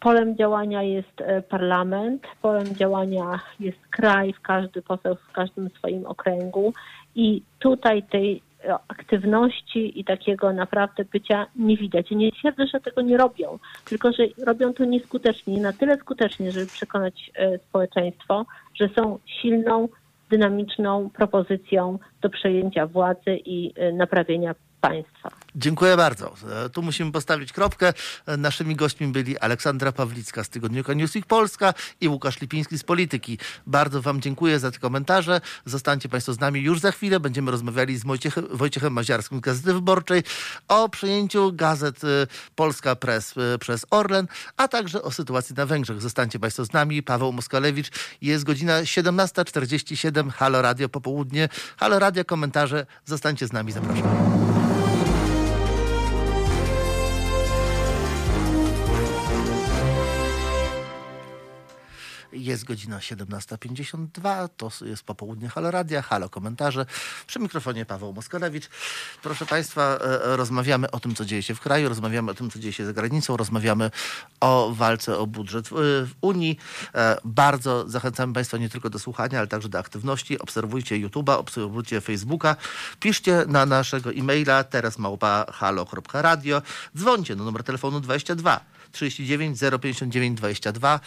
polem działania jest e, parlament, polem działania jest kraj, każdy poseł w każdym swoim okręgu i tutaj tej e, aktywności i takiego naprawdę bycia nie widać. I nie twierdzę, że tego nie robią, tylko że robią to nieskutecznie, na tyle skutecznie, żeby przekonać e, społeczeństwo, że są silną, dynamiczną propozycją do przejęcia władzy i naprawienia państwa. Dziękuję bardzo. E, tu musimy postawić kropkę. E, naszymi gośćmi byli Aleksandra Pawlicka z tygodnika Newsweek Polska i Łukasz Lipiński z Polityki. Bardzo Wam dziękuję za te komentarze. Zostańcie Państwo z nami już za chwilę. Będziemy rozmawiali z Wojciechem, Wojciechem Maziarskim z Gazety Wyborczej o przejęciu gazet e, Polska Press przez Orlen, a także o sytuacji na Węgrzech. Zostańcie Państwo z nami. Paweł Moskalewicz. Jest godzina 17.47. Halo Radio popołudnie. Halo Radio komentarze. Zostańcie z nami. Zapraszam. Jest godzina 17.52, to jest popołudnie Halo Radia, Halo Komentarze. Przy mikrofonie Paweł Moskalewicz. Proszę Państwa, e, rozmawiamy o tym, co dzieje się w kraju, rozmawiamy o tym, co dzieje się za granicą, rozmawiamy o walce o budżet w Unii. E, bardzo zachęcamy Państwa nie tylko do słuchania, ale także do aktywności. Obserwujcie YouTube'a, obserwujcie Facebooka. Piszcie na naszego e-maila teraz małpa halo.radio. Dzwońcie na numer telefonu 22 39 059 22.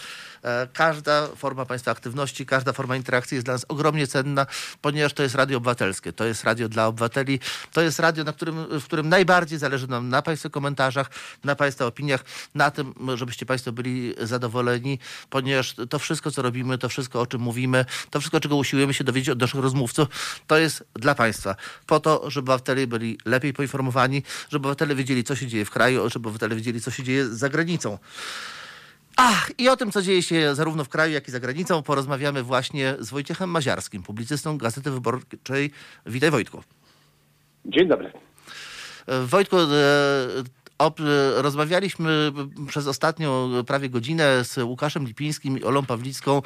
Każda forma Państwa aktywności, każda forma interakcji jest dla nas ogromnie cenna, ponieważ to jest radio obywatelskie, to jest radio dla obywateli, to jest radio, na którym, w którym najbardziej zależy nam na Państwa komentarzach, na Państwa opiniach, na tym, żebyście Państwo byli zadowoleni, ponieważ to wszystko, co robimy, to wszystko, o czym mówimy, to wszystko, czego usiłujemy się dowiedzieć od naszych rozmówców, to jest dla Państwa. Po to, żeby obywatele byli lepiej poinformowani, żeby obywatele wiedzieli, co się dzieje w kraju, żeby obywatele wiedzieli, co się dzieje za granicą granicą. Ach, i o tym, co dzieje się zarówno w kraju, jak i za granicą, porozmawiamy właśnie z Wojciechem Maziarskim, publicystą Gazety Wyborczej. Witaj Wojtku. Dzień dobry. Wojtku, e, rozmawialiśmy przez ostatnią prawie godzinę z Łukaszem Lipińskim i Olą Pawlicką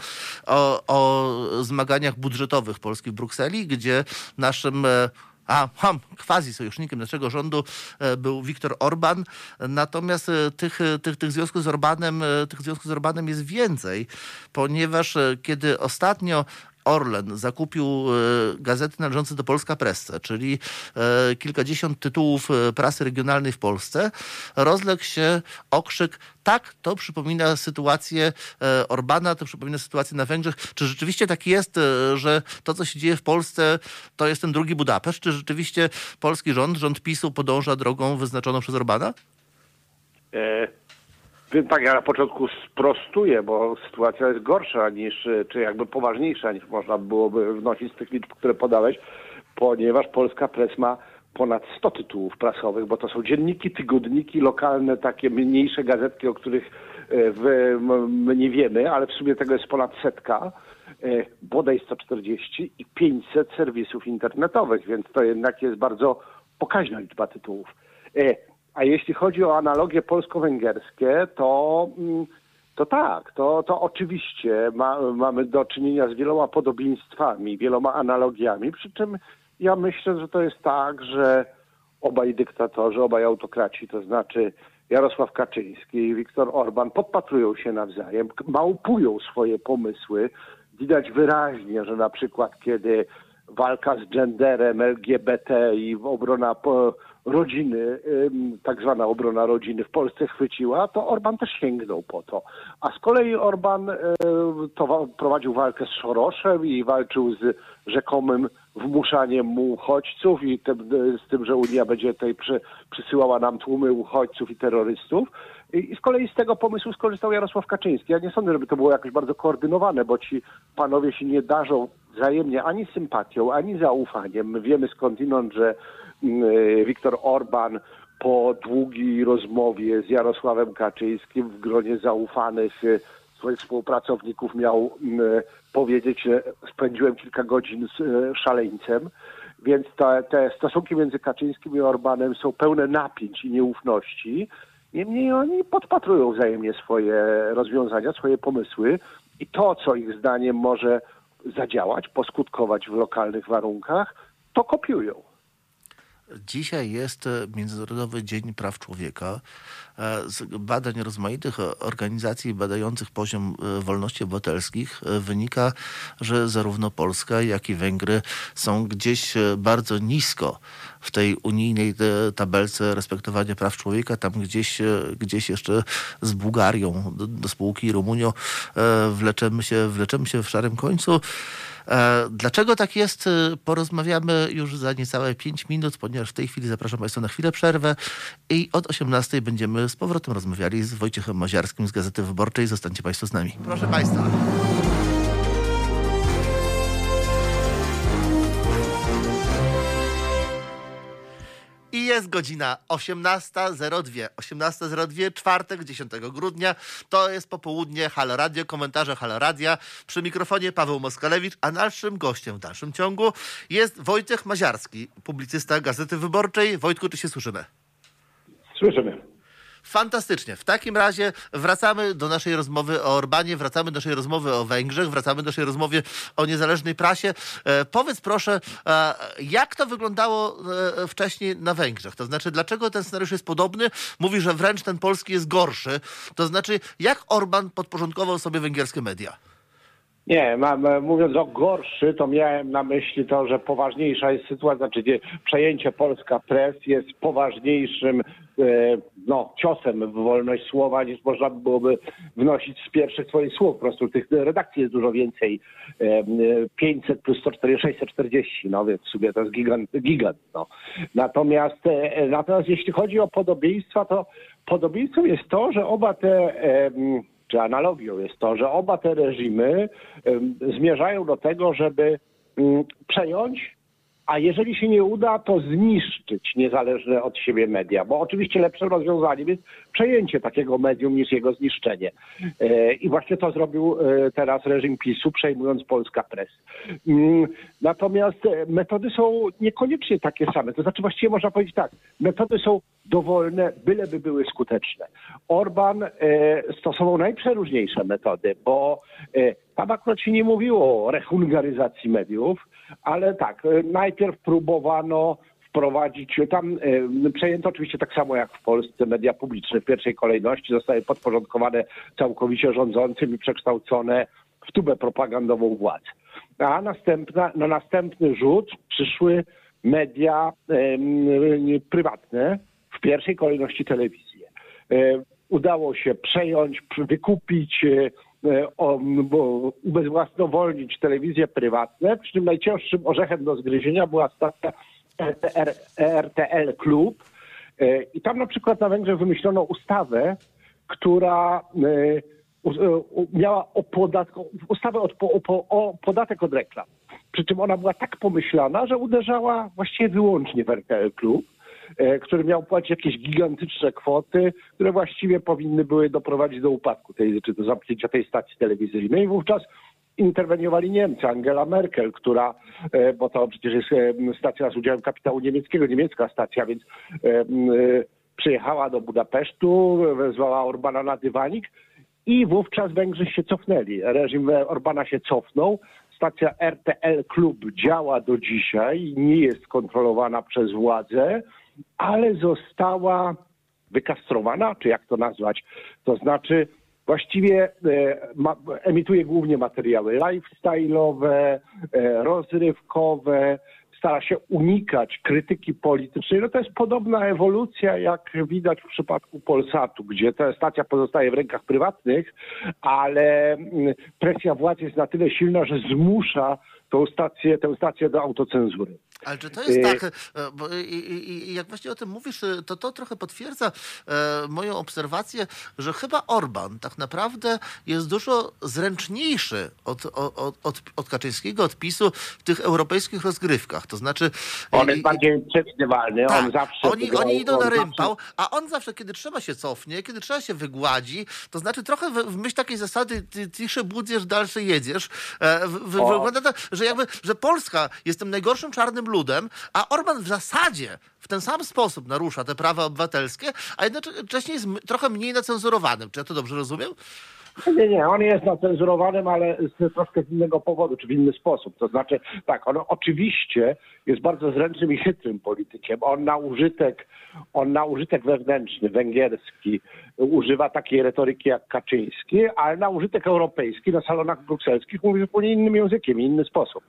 o, o zmaganiach budżetowych Polski w Brukseli, gdzie naszym e, a ham, quasi sojusznikiem naszego rządu e, był Viktor Orban. Natomiast e, tych, e, tych, tych związków z Orbanem, tych związków z Orbanem jest więcej, ponieważ kiedy ostatnio Orlen zakupił e, gazety należące do Polska Presse, czyli e, kilkadziesiąt tytułów e, prasy regionalnej w Polsce, rozległ się okrzyk tak, to przypomina sytuację Orbana, to przypomina sytuację na Węgrzech. Czy rzeczywiście tak jest, że to, co się dzieje w Polsce, to jest ten drugi Budapeszt? Czy rzeczywiście polski rząd, rząd PiSu podąża drogą wyznaczoną przez Orbana? E więc tak, ja na początku sprostuję, bo sytuacja jest gorsza niż, czy jakby poważniejsza niż można byłoby wnosić z tych liczb, które podałeś, ponieważ Polska Press ma ponad 100 tytułów prasowych, bo to są dzienniki, tygodniki, lokalne, takie mniejsze gazetki, o których e, my nie wiemy, ale w sumie tego jest ponad setka, e, bodaj 140 i 500 serwisów internetowych, więc to jednak jest bardzo pokaźna liczba tytułów. A jeśli chodzi o analogie polsko-węgierskie, to, mm, to tak, to, to oczywiście ma, mamy do czynienia z wieloma podobieństwami, wieloma analogiami, przy czym ja myślę, że to jest tak, że obaj dyktatorzy, obaj autokraci, to znaczy Jarosław Kaczyński i Viktor Orban podpatrują się nawzajem, małpują swoje pomysły. Widać wyraźnie, że na przykład kiedy walka z genderem LGBT i obrona rodziny, tak zwana obrona rodziny w Polsce chwyciła, to Orban też sięgnął po to. A z kolei Orban to prowadził walkę z Szoroszem i walczył z rzekomym wmuszaniem mu uchodźców i tym, z tym, że Unia będzie tutaj przy, przysyłała nam tłumy uchodźców i terrorystów. I z kolei z tego pomysłu skorzystał Jarosław Kaczyński. Ja nie sądzę, żeby to było jakoś bardzo koordynowane, bo ci panowie się nie darzą wzajemnie ani sympatią, ani zaufaniem. My wiemy skądinąd, że Viktor Orban po długiej rozmowie z Jarosławem Kaczyńskim w gronie zaufanych e, swoich współpracowników miał mm, powiedzieć, że spędziłem kilka godzin z e, szaleńcem. Więc te, te stosunki między Kaczyńskim i Orbanem są pełne napięć i nieufności. Niemniej oni podpatrują wzajemnie swoje rozwiązania, swoje pomysły i to, co ich zdaniem może zadziałać, poskutkować w lokalnych warunkach, to kopiują. Dzisiaj jest e, Międzynarodowy Dzień Praw Człowieka. E, Z badań rozmaitych organizacji badających poziom e, wolności obywatelskich e, wynika, że zarówno Polska, jak i Węgry są gdzieś e, bardzo nisko w tej unijnej e, tabelce respektowania praw człowieka. Tam gdzieś, e, gdzieś jeszcze z Bułgarią do, spółki Rumunią e, wleczemy się, wleczemy się w szarym końcu. E, Dlaczego tak jest? E, Porozmawiamy już za niecałe 5 minut, ponieważ w tej chwili zapraszam Państwa na chwilę przerwę i od 18 będziemy z powrotem rozmawiali z Wojciechem Maziarskim z Gazety Wyborczej. Zostańcie Państwo z nami. Proszę Państwa. Jest godzina 18.02. 18.02, czwartek, 10 grudnia. To jest popołudnie Halo Radio, komentarze Halo Radia. Przy mikrofonie Paweł Moskalewicz, a naszym gościem w dalszym ciągu jest Wojciech Maziarski, publicysta Gazety Wyborczej. Wojtku, czy się słyszymy? Słyszymy. Fantastycznie. W takim razie wracamy do naszej rozmowy o Orbanie, wracamy do naszej rozmowy o Węgrzech, wracamy do naszej rozmowy o niezależnej prasie. E, powiedz proszę, e, jak to wyglądało e, wcześniej na Węgrzech? To znaczy, dlaczego ten scenariusz jest podobny? Mówi, że wręcz ten polski jest gorszy. To znaczy, jak Orban podporządkował sobie węgierskie media? Nie, mam, mówiąc o gorszy, to miałem na myśli to, że poważniejsza jest sytuacja, znaczy przejęcie Polska Press jest poważniejszym no, ciosem w wolność słowa, niż można byłoby wnosić z pierwszych swoich słów. Po prostu tych redakcji jest dużo więcej. E, e, 500 plus 140, 640, no więc w sumie to jest gigant. gigant no. natomiast, e, natomiast jeśli chodzi o podobieństwa, to podobieństwem jest to, że oba te czy analogią jest to, że oba te reżimy zmierzają do tego, żeby przejąć, a jeżeli się nie uda, to zniszczyć niezależne od siebie media. Bo oczywiście lepszym rozwiązaniem jest przejęcie takiego medium niż jego zniszczenie. E, I właśnie to zrobił e, teraz reżim PiSu, przejmując Polska Press. Mm, Natomiast e, metody są niekoniecznie takie same. To znaczy właściwie można powiedzieć tak, metody są dowolne, byleby były skuteczne. Orban stosował najprzeróżniejsze metody, bo tam akurat się nie mówiło o rehungaryzacji mediów, ale tak, e, najpierw próbowano wprowadzić, tam e, przejęto oczywiście tak samo jak w Polsce media publiczne w pierwszej kolejności, zostały podporządkowane całkowicie rządzącym i przekształcone w tubę propagandową władz. A następna, na następny rzut przyszły media em, prywatne, w pierwszej kolejności telewizję. E, Udało się przejąć, wykupić, e, e, ubezwłasnowolnić telewizje prywatne, przy czym najcięższym orzechem do zgryzienia była stacja RTL Klub. E, I tam na przykład na Węgrzech wymyślono ustawę, która e, e, miała ustawę o podatek od reklam. Przy czym ona była tak pomyślana, że uderzała właściwie wyłącznie w RTL Klub, e, który miał płacić jakieś gigantyczne kwoty, które właściwie powinny były doprowadzić do upadku tej, czy do zamknięcia tej stacji telewizyjnej. I wówczas interweniowali Niemcy, Angela Merkel, która, e, bo to przecież jest e, stacja z udziałem kapitału niemieckiego, niemiecka stacja, więc e, e, przyjechała do Budapesztu, wezwała Orbana na dywanik i wówczas Węgrzy się cofnęli. Reżim Orbana się cofnął. Stacja RTL Klub działa do dzisiaj, nie jest kontrolowana przez władzę, ale została wykastrowana, czy jak to nazwać, to znaczy właściwie e, ma, emituje głównie materiały lifestyle'owe, e, rozrywkowe, stara się unikać krytyki politycznej. No to jest podobna ewolucja, jak widać w przypadku Polsatu, gdzie ta stacja pozostaje w rękach prywatnych, ale mm, presja władz jest na tyle silna, że zmusza tą stację, tę stację do autocenzury. Ale czy to jest Y- tak, e, bo i, i, i jak właśnie o tym mówisz, e, to to trochę potwierdza e, moją obserwację, że chyba Orban tak naprawdę jest dużo zręczniejszy od, od, od, od Kaczyńskiego, od PiSu w tych europejskich rozgrywkach. To znaczy... On jest bardziej przewidywalny, tak, on zawsze... oni, oni idą on na zawsze- rympał, a on zawsze, kiedy trzeba się cofnie, kiedy trzeba się wygładzi, to znaczy trochę w, w myśl takiej zasady ty ciszy budziesz, dalszy jedziesz. W, w, wygląda to, że jakby, że Polska jest tym najgorszym czarnym ludem, a Orban w zasadzie w ten sam sposób narusza te prawa obywatelskie, a jednocześnie jest trochę mniej nacenzurowanym. Czy ja to dobrze rozumiem? Nie, nie, on jest nacenzurowanym, ale z troszkę z innego powodu, czy w inny sposób. To znaczy, tak, on oczywiście jest bardzo zręcznym i chytrym politykiem. On na użytek, on na użytek wewnętrzny, węgierski, używa takiej retoryki jak Kaczyński, ale na użytek europejski, na salonach brukselskich mówi zupełnie innym językiem, inny sposób.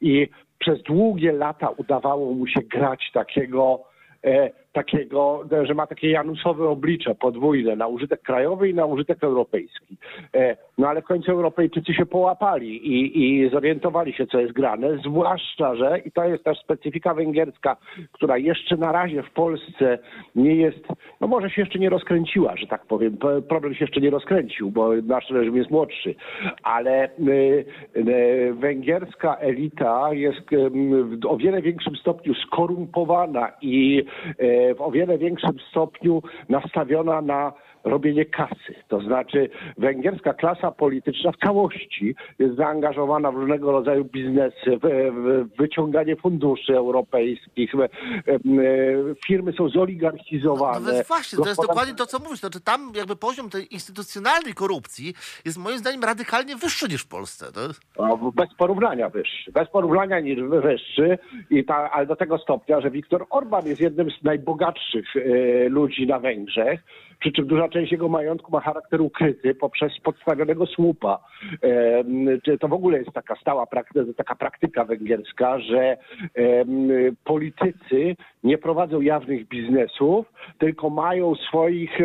I przez długie lata udawało mu się grać takiego e, takiego, e, że ma takie janusowe oblicze podwójne na użytek krajowy i na użytek europejski. E, no ale w końcu Europejczycy się połapali i, i zorientowali się, co jest grane, zwłaszcza, że, i to jest też specyfika węgierska, która jeszcze na razie w Polsce nie jest, no może się jeszcze nie rozkręciła, że tak powiem. Problem się jeszcze nie rozkręcił, bo nasz reżim jest młodszy, ale y, y, węgierska elita jest w o wiele większym stopniu skorumpowana i y, w o wiele większym stopniu nastawiona na robienie kasy. To znaczy węgierska klasa polityczna w całości jest zaangażowana w różnego rodzaju biznesy, w, wyciąganie funduszy europejskich. E, firmy są No, zoligarchizowane. więc właśnie, to jest dokładnie to, co mówisz. Znaczy, tam jakby poziom tej instytucjonalnej korupcji jest moim zdaniem radykalnie wyższy niż w Polsce. No, bez porównania wyższy. Bez porównania niż wyższy, i ta, ale do tego stopnia, że Viktor Orban jest jednym z najbogatszych e, ludzi na Węgrzech, przy czym duża część jego majątku ma charakter ukryty poprzez podstawionego słupa. To w ogóle jest taka stała praktyka, taka praktyka węgierska, że politycy nie prowadzą jawnych biznesów, tylko mają swoich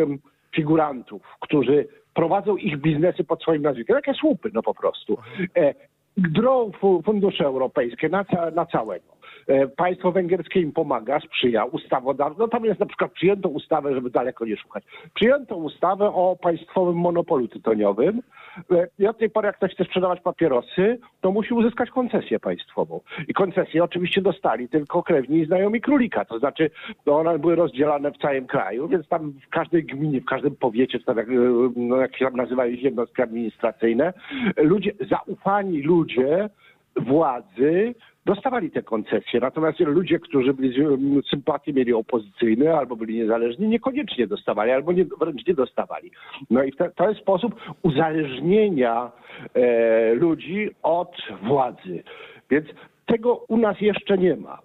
figurantów, którzy prowadzą ich biznesy pod swoim nazwiskiem. Takie słupy, no po prostu. E, drą fu- fundusze europejskie na, ca- na całego. E, Państwo węgierskie im pomaga, sprzyja ustawodawstwo. No tam jest na przykład przyjęto ustawę, żeby daleko nie szukać. Przyjęto ustawę o państwowym monopolu tytoniowym E, i od tej pory jak ktoś chce sprzedawać papierosy, to musi uzyskać koncesję państwową. I koncesję oczywiście dostali tylko krewni i znajomi królika. To znaczy, no one były rozdzielane w całym kraju, więc tam w każdej gminie, w każdym powiecie, tam jak, e, no jak się tam nazywają jednostki administracyjne, ludzie, zaufani ludzie władzy dostawali te koncesje. Natomiast ludzie, którzy byli z- sympatii mieli opozycyjne albo byli niezależni, niekoniecznie dostawali albo nie, wręcz nie dostawali. No i to jest sposób uzależnienia e, ludzi od władzy. Więc tego u nas jeszcze nie ma.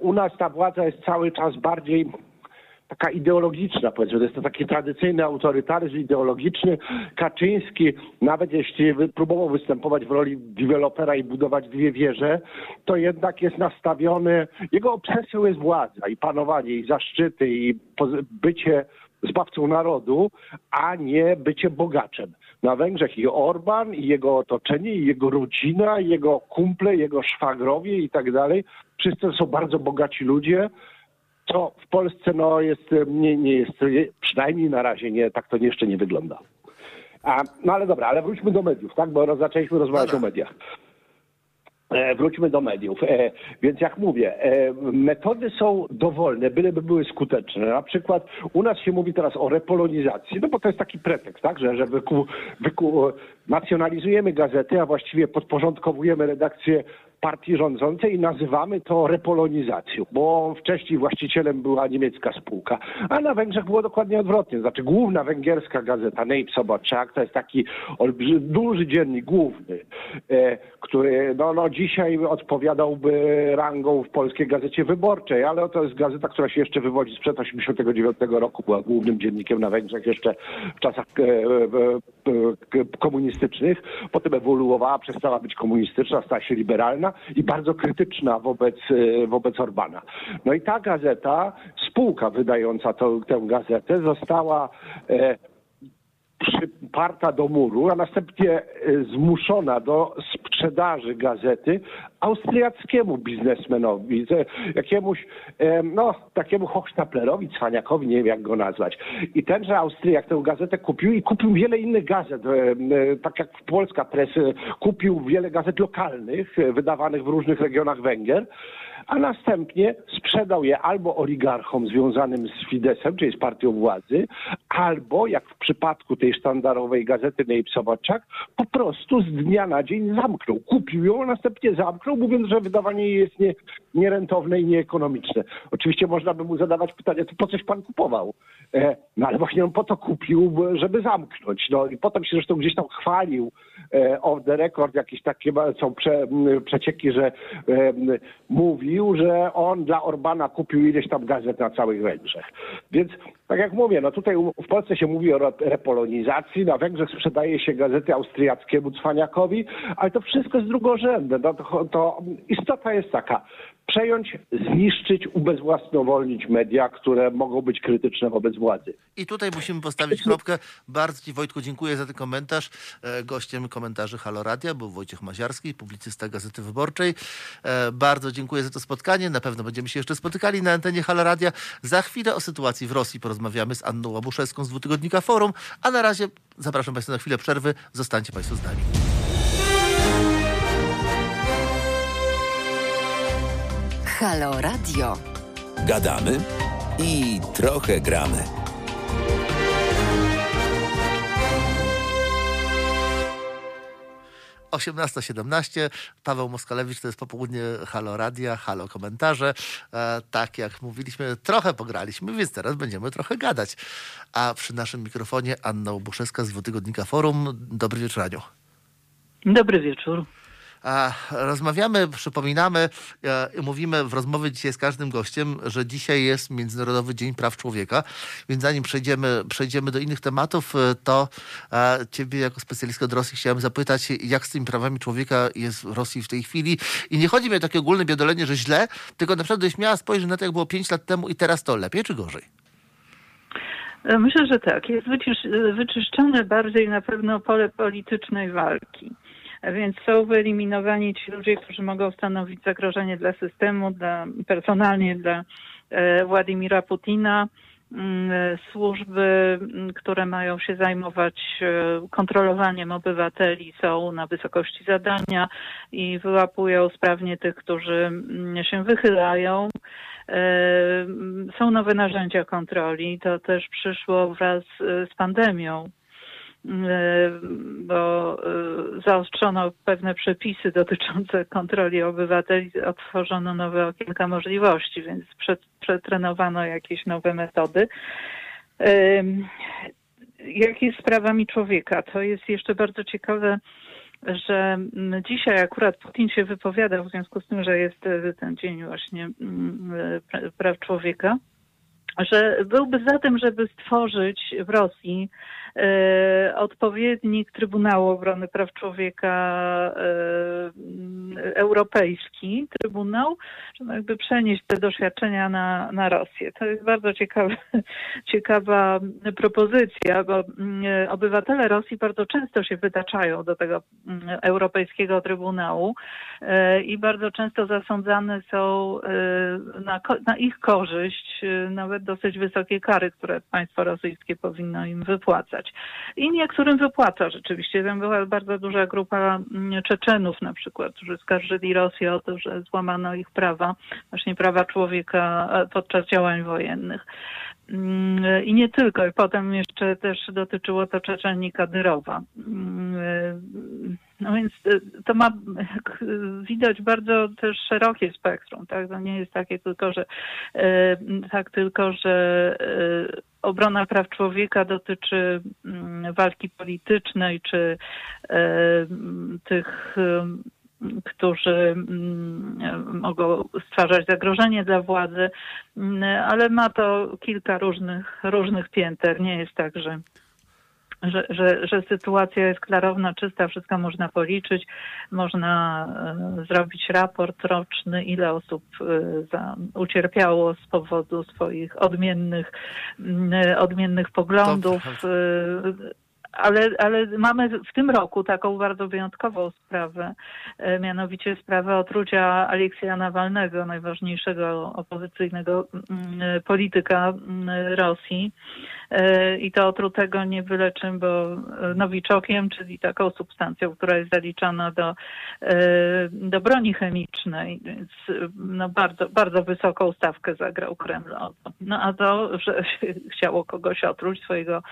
U nas ta władza jest cały czas bardziej taka ideologiczna, powiedzmy, to jest to taki tradycyjny autorytaryzm ideologiczny. Kaczyński, nawet jeśli próbował występować w roli dewelopera i budować dwie wieże, to jednak jest nastawiony, jego obsesją jest władza i panowanie, i zaszczyty, i bycie zbawcą narodu, a nie bycie bogaczem. Na Węgrzech i Orban, i jego otoczenie, i jego rodzina, i jego kumple, jego szwagrowie i tak dalej. Wszyscy są bardzo bogaci ludzie, co w Polsce no, jest, e, nie, nie jest, e, przynajmniej na razie nie, tak to jeszcze nie wygląda. A, no ale dobra, ale wróćmy do mediów, tak? Bo roz, zaczęliśmy rozmawiać o mediach. E, wróćmy do mediów. E, więc jak mówię, e, metody są dowolne, byleby były skuteczne. Na przykład u nas się mówi teraz o repolonizacji, no bo to jest taki pretekst, tak? Że, że wyku, wyku, nacjonalizujemy gazety, a właściwie podporządkowujemy redakcję partii rządzącej i nazywamy to repolonizacją, bo wcześniej właścicielem była niemiecka spółka, a na Węgrzech było dokładnie odwrotnie. Znaczy główna węgierska gazeta Soboczak to jest taki duży dziennik główny, e, który no, no, dzisiaj odpowiadałby rangą w Polskiej Gazecie Wyborczej, ale to jest gazeta, która się jeszcze wywodzi sprzed 89 roku, była głównym dziennikiem na Węgrzech jeszcze w czasach e, e, e, komunistycznych, potem ewoluowała, przestała być komunistyczna, stała się liberalna i bardzo krytyczna wobec, e, wobec Orbana. No i ta gazeta, spółka wydająca tą, tę gazetę została e, przyparta do muru, a następnie e, zmuszona do sp- sprzedaży gazety austriackiemu biznesmenowi, jakiemuś, no, takiemu Hochstaplerowi, Cwaniakowi, nie wiem jak go nazwać. I tenże Austriak tę gazetę kupił i kupił wiele innych gazet, tak jak Polska Press kupił wiele gazet lokalnych, wydawanych w różnych regionach Węgier a następnie sprzedał je albo oligarchom związanym z Fidesem, czyli z partią władzy, albo, jak w przypadku tej sztandarowej gazety Nejpsowaczak, po prostu z dnia na dzień zamknął. Kupił ją, a następnie zamknął, mówiąc, że wydawanie jej jest nie, nierentowne i nieekonomiczne. Oczywiście można by mu zadawać pytanie, to po coś pan kupował? E, no ale właśnie on po to kupił, żeby zamknąć. No i potem się zresztą gdzieś tam chwalił e, off the record, jakieś takie są prze, przecieki, że e, mówił, że on dla Orbana kupił ileś tam gazet na całych Węgrzech. Więc tak jak mówię, no tutaj w Polsce się mówi o repolonizacji, na Węgrzech sprzedaje się gazety austriackiemu cwaniakowi, ale to wszystko jest drugorzędne. No to, to istota jest taka, przejąć, zniszczyć, ubezwłasnowolnić media, które mogą być krytyczne wobec władzy. I tutaj musimy postawić kropkę. Bardzo Ci Wojtku dziękuję za ten komentarz. E, gościem komentarzy Halo Radia był Wojciech Maziarski, publicysta Gazety Wyborczej. E, bardzo dziękuję za to spotkanie. Na pewno będziemy się jeszcze spotykali na antenie Halo Radia. Za chwilę o sytuacji w Rosji porozmawiamy z Anną Łabuszewską z dwutygodnika Forum, a na razie zapraszam Państwa na chwilę przerwy. Zostańcie Państwo z nami. Halo Radio. Gadamy i trochę gramy. Osiemnasta siedemnaście. Paweł Moskalewicz to jest popołudnie Halo Radia, Halo Komentarze. E, tak jak mówiliśmy, trochę pograliśmy, więc teraz będziemy trochę gadać. A przy naszym mikrofonie Anna Ubuszewska z dwutygodnika Forum. Dobry wieczór, Aniu. Dobry wieczór. Rozmawiamy, przypominamy, e, mówimy w rozmowie dzisiaj z każdym gościem, że dzisiaj jest Międzynarodowy Dzień Praw Człowieka, więc zanim przejdziemy, przejdziemy do innych tematów, e, to e, ciebie jako specjalistkę od Rosji chciałem zapytać, jak z tymi prawami człowieka jest w Rosji w tej chwili. I nie chodzi mi o takie ogólne biodolenie, że źle, tylko naprawdę byś miała spojrzeć na to, jak było 5 lat temu i teraz to lepiej czy gorzej? Myślę, że tak. Jest wyczyszczone bardziej na pewno pole politycznej walki. Więc są wyeliminowani ci ludzie, którzy mogą stanowić zagrożenie dla systemu, dla, personalnie dla e, Władimira Putina. Mm, e, służby, mm, które mają się zajmować e, kontrolowaniem obywateli, są na wysokości zadania i wyłapują sprawnie tych, którzy mm, się wychylają. Są nowe narzędzia kontroli. To też przyszło wraz z pandemią bo e, zaostrzono pewne przepisy dotyczące kontroli obywateli, otworzono nowe okienka możliwości, więc przetrenowano jakieś nowe metody. Jak jest z prawami człowieka? To jest jeszcze bardzo ciekawe, że dzisiaj akurat Putin się wypowiadał w związku z tym, że jest ten dzień właśnie e, praw człowieka, że byłby za tym, żeby stworzyć w Rosji odpowiednik Trybunału Obrony Praw Człowieka e, europejski, Trybunał, żeby jakby przenieść te doświadczenia na, na Rosję. To jest bardzo ciekawa, [laughs] ciekawa propozycja, bo mm, obywatele Rosji bardzo często się wytaczają do tego mm, Europejskiego Trybunału e, i bardzo często zasądzane są na, na ich korzyść nawet dosyć wysokie kary, które państwo rosyjskie powinno im wypłacać. I niektórym wypłaca rzeczywiście. Tam była bardzo duża grupa mm, Czeczenów na przykład, którzy skarżyli Rosję o to, że złamano ich prawa, właśnie prawa człowieka podczas działań wojennych. Mm, I nie tylko. I potem jeszcze też dotyczyło to Czeczeni Kadyrowa. No więc e, to ma, jak widać, bardzo też szerokie spektrum. Tak? To nie jest takie tylko, że tak tylko, że obrona praw człowieka dotyczy mm, walki politycznej czy tych którzy mm, mogą stwarzać zagrożenie dla władzy, ale ma to kilka różnych, różnych pięter. Nie jest tak, że że, że, że sytuacja jest klarowna, czysta, wszystko można policzyć, można e, zrobić raport roczny, ile osób e, za, ucierpiało z powodu swoich odmiennych, odmiennych poglądów. ale, ale mamy w tym roku taką bardzo wyjątkową sprawę, e, mianowicie sprawę otrucia Aleksja Nawalnego, najważniejszego opozycyjnego polityka Rosji. E, I to otrutego nie byle czym, bo e, nowiczokiem, czyli taką substancją, która jest zaliczana do, do broni chemicznej, więc no bardzo, bardzo wysoką stawkę zagrał Kreml. No a to, że [laughs] chciało kogoś otruć, swojego,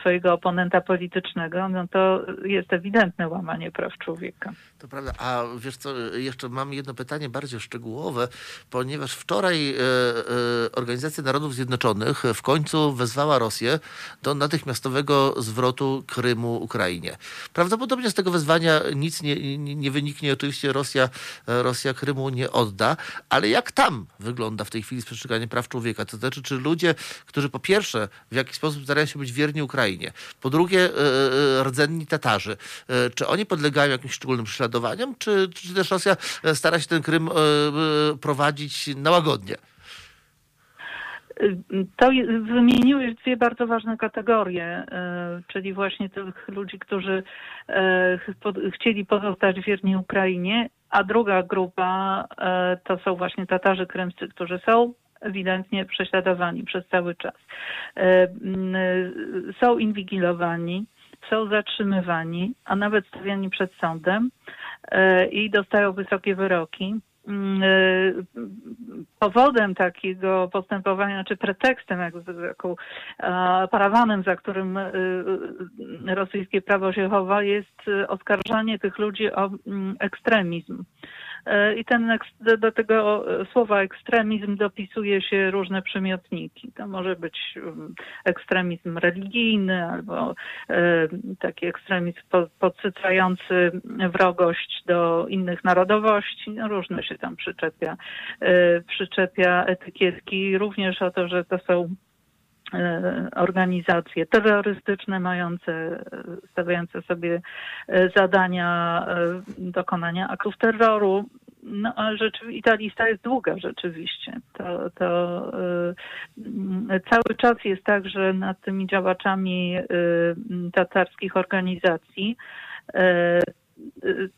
swojego oponenta politycznego, no to jest ewidentne łamanie praw człowieka. To prawda. A wiesz co, jeszcze mam jedno pytanie bardziej szczegółowe, ponieważ wczoraj e, e, Organizacja Narodów Zjednoczonych w końcu wezwała Rosję do natychmiastowego zwrotu Krymu Ukrainie. Prawdopodobnie z tego wezwania nic nie, nie, nie wyniknie. Oczywiście Rosja, Rosja Krymu nie odda, ale jak tam wygląda w tej chwili przestrzeganie praw człowieka? To znaczy, czy ludzie, którzy po pierwsze w jakiś sposób starają się być wierni Ukrainie, po drugie e, e, rdzenni Tatarzy, e, czy oni podlegają jakimś szczególnym prześladowaniom, czy, czy też Rosja stara się ten Krym prowadzić na łagodnie? To wymieniłeś dwie bardzo ważne kategorie, czyli właśnie tych ludzi, którzy chcieli pozostać wierni Ukrainie, a druga grupa to są właśnie Tatarzy krymscy, którzy są ewidentnie prześladowani przez cały czas. E, są inwigilowani, są zatrzymywani, a nawet stawiani przed sądem e, i dostają wysokie wyroki. E, powodem takiego postępowania, czy pretekstem, jak, jaką parawanem, za którym rosyjskie prawo się chowa, jest oskarżanie tych ludzi o ekstremizm. E, I ten, do tego słowa ekstremizm dopisuje się różne przymiotniki. To może być um, ekstremizm religijny albo e, taki ekstremizm podsycający wrogość do innych narodowości. No, różne się tam przyczepia, e, przyczepia etykietki. Również o to, że to są organizacje terrorystyczne mające, stawiające sobie zadania dokonania aktów terroru. No ale rzeczywiście, i ta lista jest długa rzeczywiście. To, to cały czas jest tak, że nad tymi działaczami tatarskich organizacji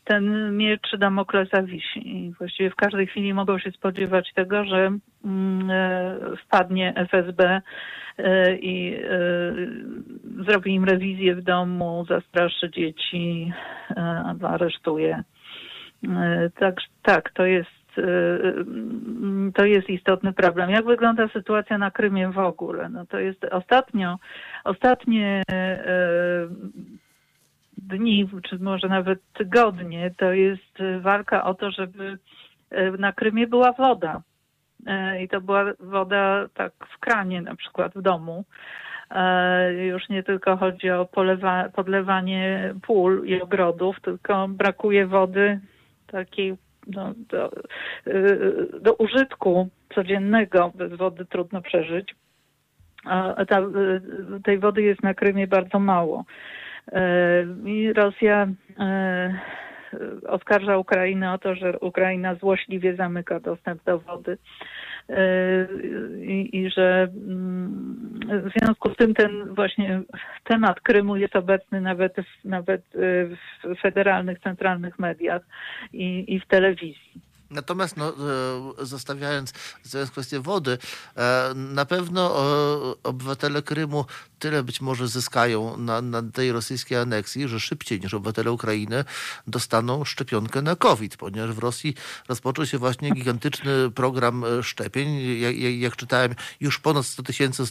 ten miecz Damoklesa wisi. I właściwie w każdej chwili mogą się spodziewać tego, że mm, wpadnie FSB i zrobi im rewizję w domu, zastraszy dzieci aresztuje E, tak, tak, to jest, e, to jest istotny problem. Jak wygląda sytuacja na Krymie w ogóle? No to jest ostatnio, ostatnie e, dni, czy może nawet tygodnie, to jest walka o to, żeby na Krymie była woda. I to była woda tak w kranie, na przykład w domu. Już nie tylko chodzi o polewa, podlewanie pól i ogrodów, tylko brakuje wody takiej no, do, do użytku codziennego. Bez wody trudno przeżyć. A ta, tej wody jest na Krymie bardzo mało. Y, I Rosja oskarża Ukrainę o to, że Ukraina złośliwie zamyka dostęp do wody. I, i, że mm, w związku z tym ten właśnie temat Krymu jest obecny nawet w, nawet w federalnych, centralnych mediach i, i w telewizji. Natomiast no, e, zostawiając, kwestię wody, e, na pewno e, obywatele Krymu tyle być może zyskają na, na tej rosyjskiej aneksji, że szybciej niż obywatele Ukrainy dostaną szczepionkę na COVID, ponieważ w Rosji rozpoczął się właśnie gigantyczny program szczepień. Jak, jak czytałem, już ponad 100 tysięcy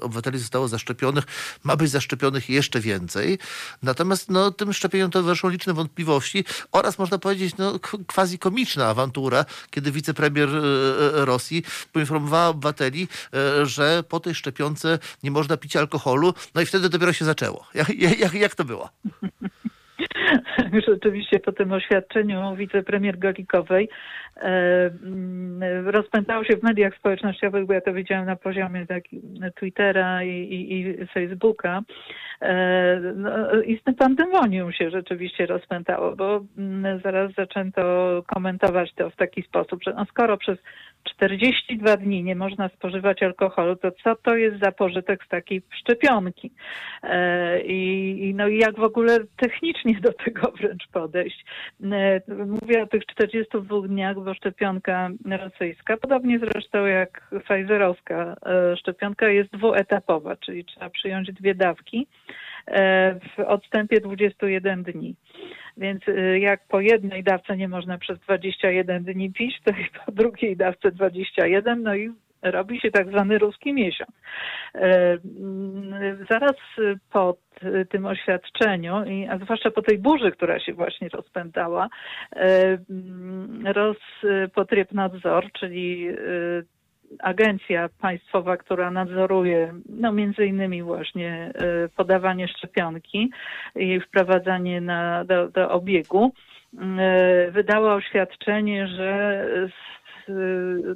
obywateli zostało zaszczepionych, ma być zaszczepionych jeszcze więcej. Natomiast no, tym szczepieniom towarzyszą liczne wątpliwości oraz można powiedzieć no, quasi komiczna awanturę, kiedy wicepremier e, e, Rosji poinformowała obywateli, e, że po tej szczepionce nie można pić alkoholu, no i wtedy dopiero się zaczęło. [laughs] Jak, jak, jak to było? [laughs] rzeczywiście po tym oświadczeniu wicepremier Golikowej e, mm, rozpętało się w mediach społecznościowych, bo ja to widziałam na poziomie Twittera i, i, i Facebooka. E, no, istne pandemonium się rzeczywiście rozpętało, bo mm, zaraz zaczęto komentować to w taki sposób, że no skoro przez 42 dni nie można spożywać alkoholu, to co to jest za pożytek z takiej szczepionki? E, I, i no jak w ogóle technicznie do tego wręcz podejść? E, Mówię o tych 42 dniach, bo szczepionka rosyjska, podobnie zresztą jak Pfizerowska e, szczepionka jest dwuetapowa, czyli trzeba przyjąć dwie dawki e, w odstępie 21 dni. Więc jak po jednej dawce nie można przez 21 dni pić, to i po drugiej dawce 21, no i robi się tak zwany ruski miesiąc. E, mm, Zaraz po tym oświadczeniu, a zwłaszcza po tej burzy, która się właśnie rozpętała, e, mm, Rospotrebnadzor, czyli e, agencja państwowa, która nadzoruje no między innymi właśnie podawanie szczepionki i jej wprowadzanie na, do, do obiegu, wydała oświadczenie, że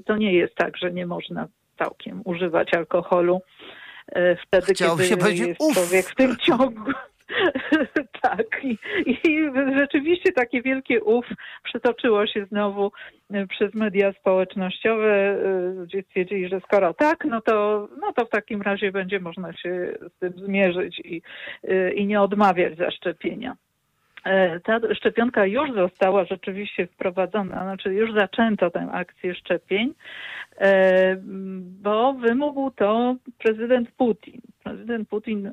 to nie jest tak, że nie można całkiem używać alkoholu e, wtedy, kiedy jest uff. człowiek w tym ciągu. [laughs] tak. I, I rzeczywiście takie wielkie uf przetoczyło się znowu e, przez media społecznościowe, e, gdzie stwierdzili, że skoro tak, no to, no to w takim razie będzie można się z tym zmierzyć i, i nie odmawiać zaszczepienia. E, Ta szczepionka już została rzeczywiście wprowadzona, znaczy już zaczęto tę akcję szczepień, e, bo wymógł to prezydent Putin. Prezydent Putin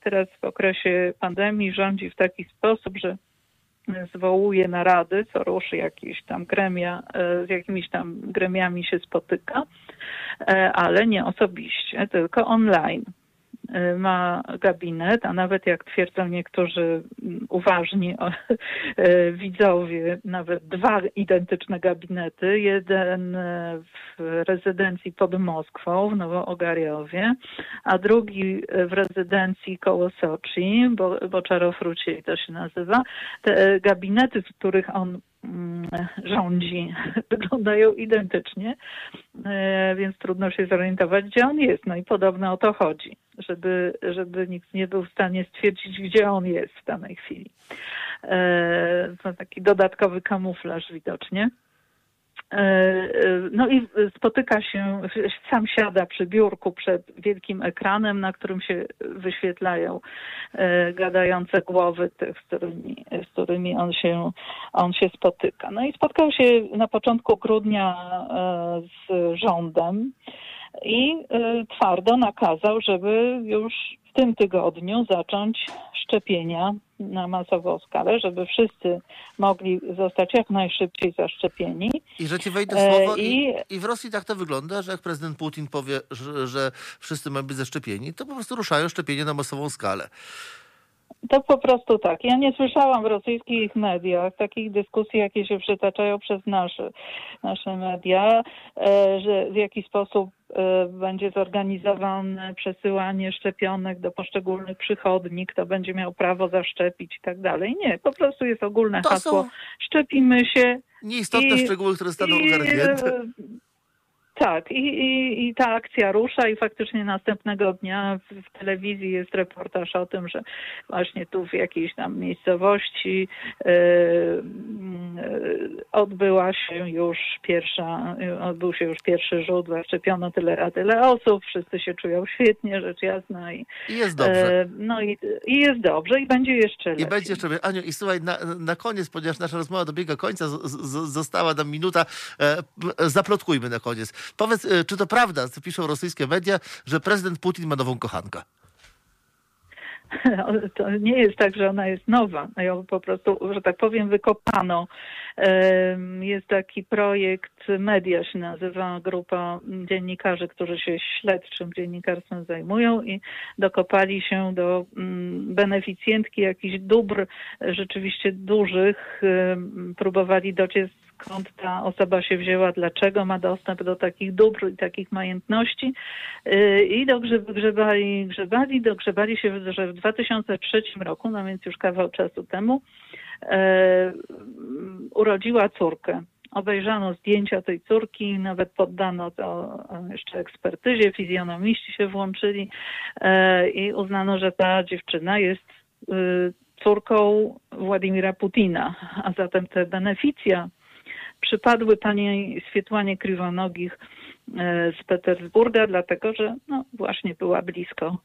teraz w okresie pandemii rządzi w taki sposób, że zwołuje narady, co ruszy jakieś tam gremia, e, z jakimiś tam gremiami się spotyka, ale nie osobiście, tylko online ma gabinet, a nawet jak twierdzą niektórzy mm, uważni o- e, [laughs] widzowie, nawet dwa identyczne gabinety. Jeden e, w rezydencji pod Moskwą w Nowoogariowie, a drugi w rezydencji koło Soczi, bo, Boczarow Ruciej to się nazywa. Te gabinety, w których on rządzi, [laughs] wyglądają identycznie, e, więc trudno się zorientować, gdzie on jest. No i podobno o to chodzi, żeby, żeby nikt nie był w stanie stwierdzić, gdzie on jest w danej chwili. E, To taki dodatkowy kamuflaż widocznie. E, e, No i spotyka się, sam siada przy biurku przed wielkim ekranem, na którym się wyświetlają e, gadające głowy tych, z którymi, z którymi on, się, on się spotyka. No i spotkał się na początku grudnia z rządem i twardo nakazał, żeby już tym tygodniu zacząć szczepienia na masową skalę, żeby wszyscy mogli zostać jak najszybciej zaszczepieni. I że ci wejdę w E, słowo, i, i- i w Rosji tak to wygląda, że jak prezydent Putin powie, że, że wszyscy mają być zaszczepieni, to po prostu ruszają szczepienie na masową skalę. To po prostu tak. Ja nie słyszałam w rosyjskich mediach takich dyskusji, jakie się przytaczają przez nasze, nasze media, e, że w jaki sposób e, będzie zorganizowane przesyłanie szczepionek do poszczególnych przychodni, kto będzie miał prawo zaszczepić i tak dalej. Nie, po prostu jest ogólne To hasło. są Szczepimy się. nieistotne I- szczegóły, które staną I, ogarnięte. Tak, i, i, i ta akcja rusza i faktycznie następnego dnia w, w telewizji jest reportaż o tym, że właśnie tu w jakiejś tam miejscowości mm, e, odbyła się już pierwsza, e, odbył się już pierwszy rzut, zaszczepiono tyle a tyle osób, wszyscy się czują świetnie, rzecz jasna i, I jest dobrze. no i, i jest dobrze i będzie jeszcze I lepiej. będzie jeszcze, Aniu, i słuchaj, na, na koniec, ponieważ nasza rozmowa dobiega końca, z, z, została nam minuta, e, zaplotkujmy na koniec. Powiedz, e, czy to prawda, co piszą rosyjskie media, że prezydent Putin ma nową kochankę? [laughs] To nie jest tak, że ona jest nowa. No Ją po prostu, że tak powiem, wykopano. Jest taki projekt, media się nazywa, grupa dziennikarzy, którzy się śledczym dziennikarstwem zajmują i dokopali się do mm, beneficjentki jakichś dóbr rzeczywiście dużych. Próbowali dociec skąd ta osoba się wzięła, dlaczego ma dostęp do takich dóbr i takich majątności. Yy, I dogrzeb- grzebali, grzebali, dogrzebali się, że w 2003 roku, no więc już kawał czasu temu, urodziła córkę. Obejrzano zdjęcia tej córki, nawet poddano to jeszcze ekspertyzie, fizjonomiści się włączyli i uznano, że ta dziewczyna jest córką Władimira Putina, a zatem te beneficja przypadły pani Swietłanie Kriwonogich e, z Petersburga, dlatego że no, właśnie była blisko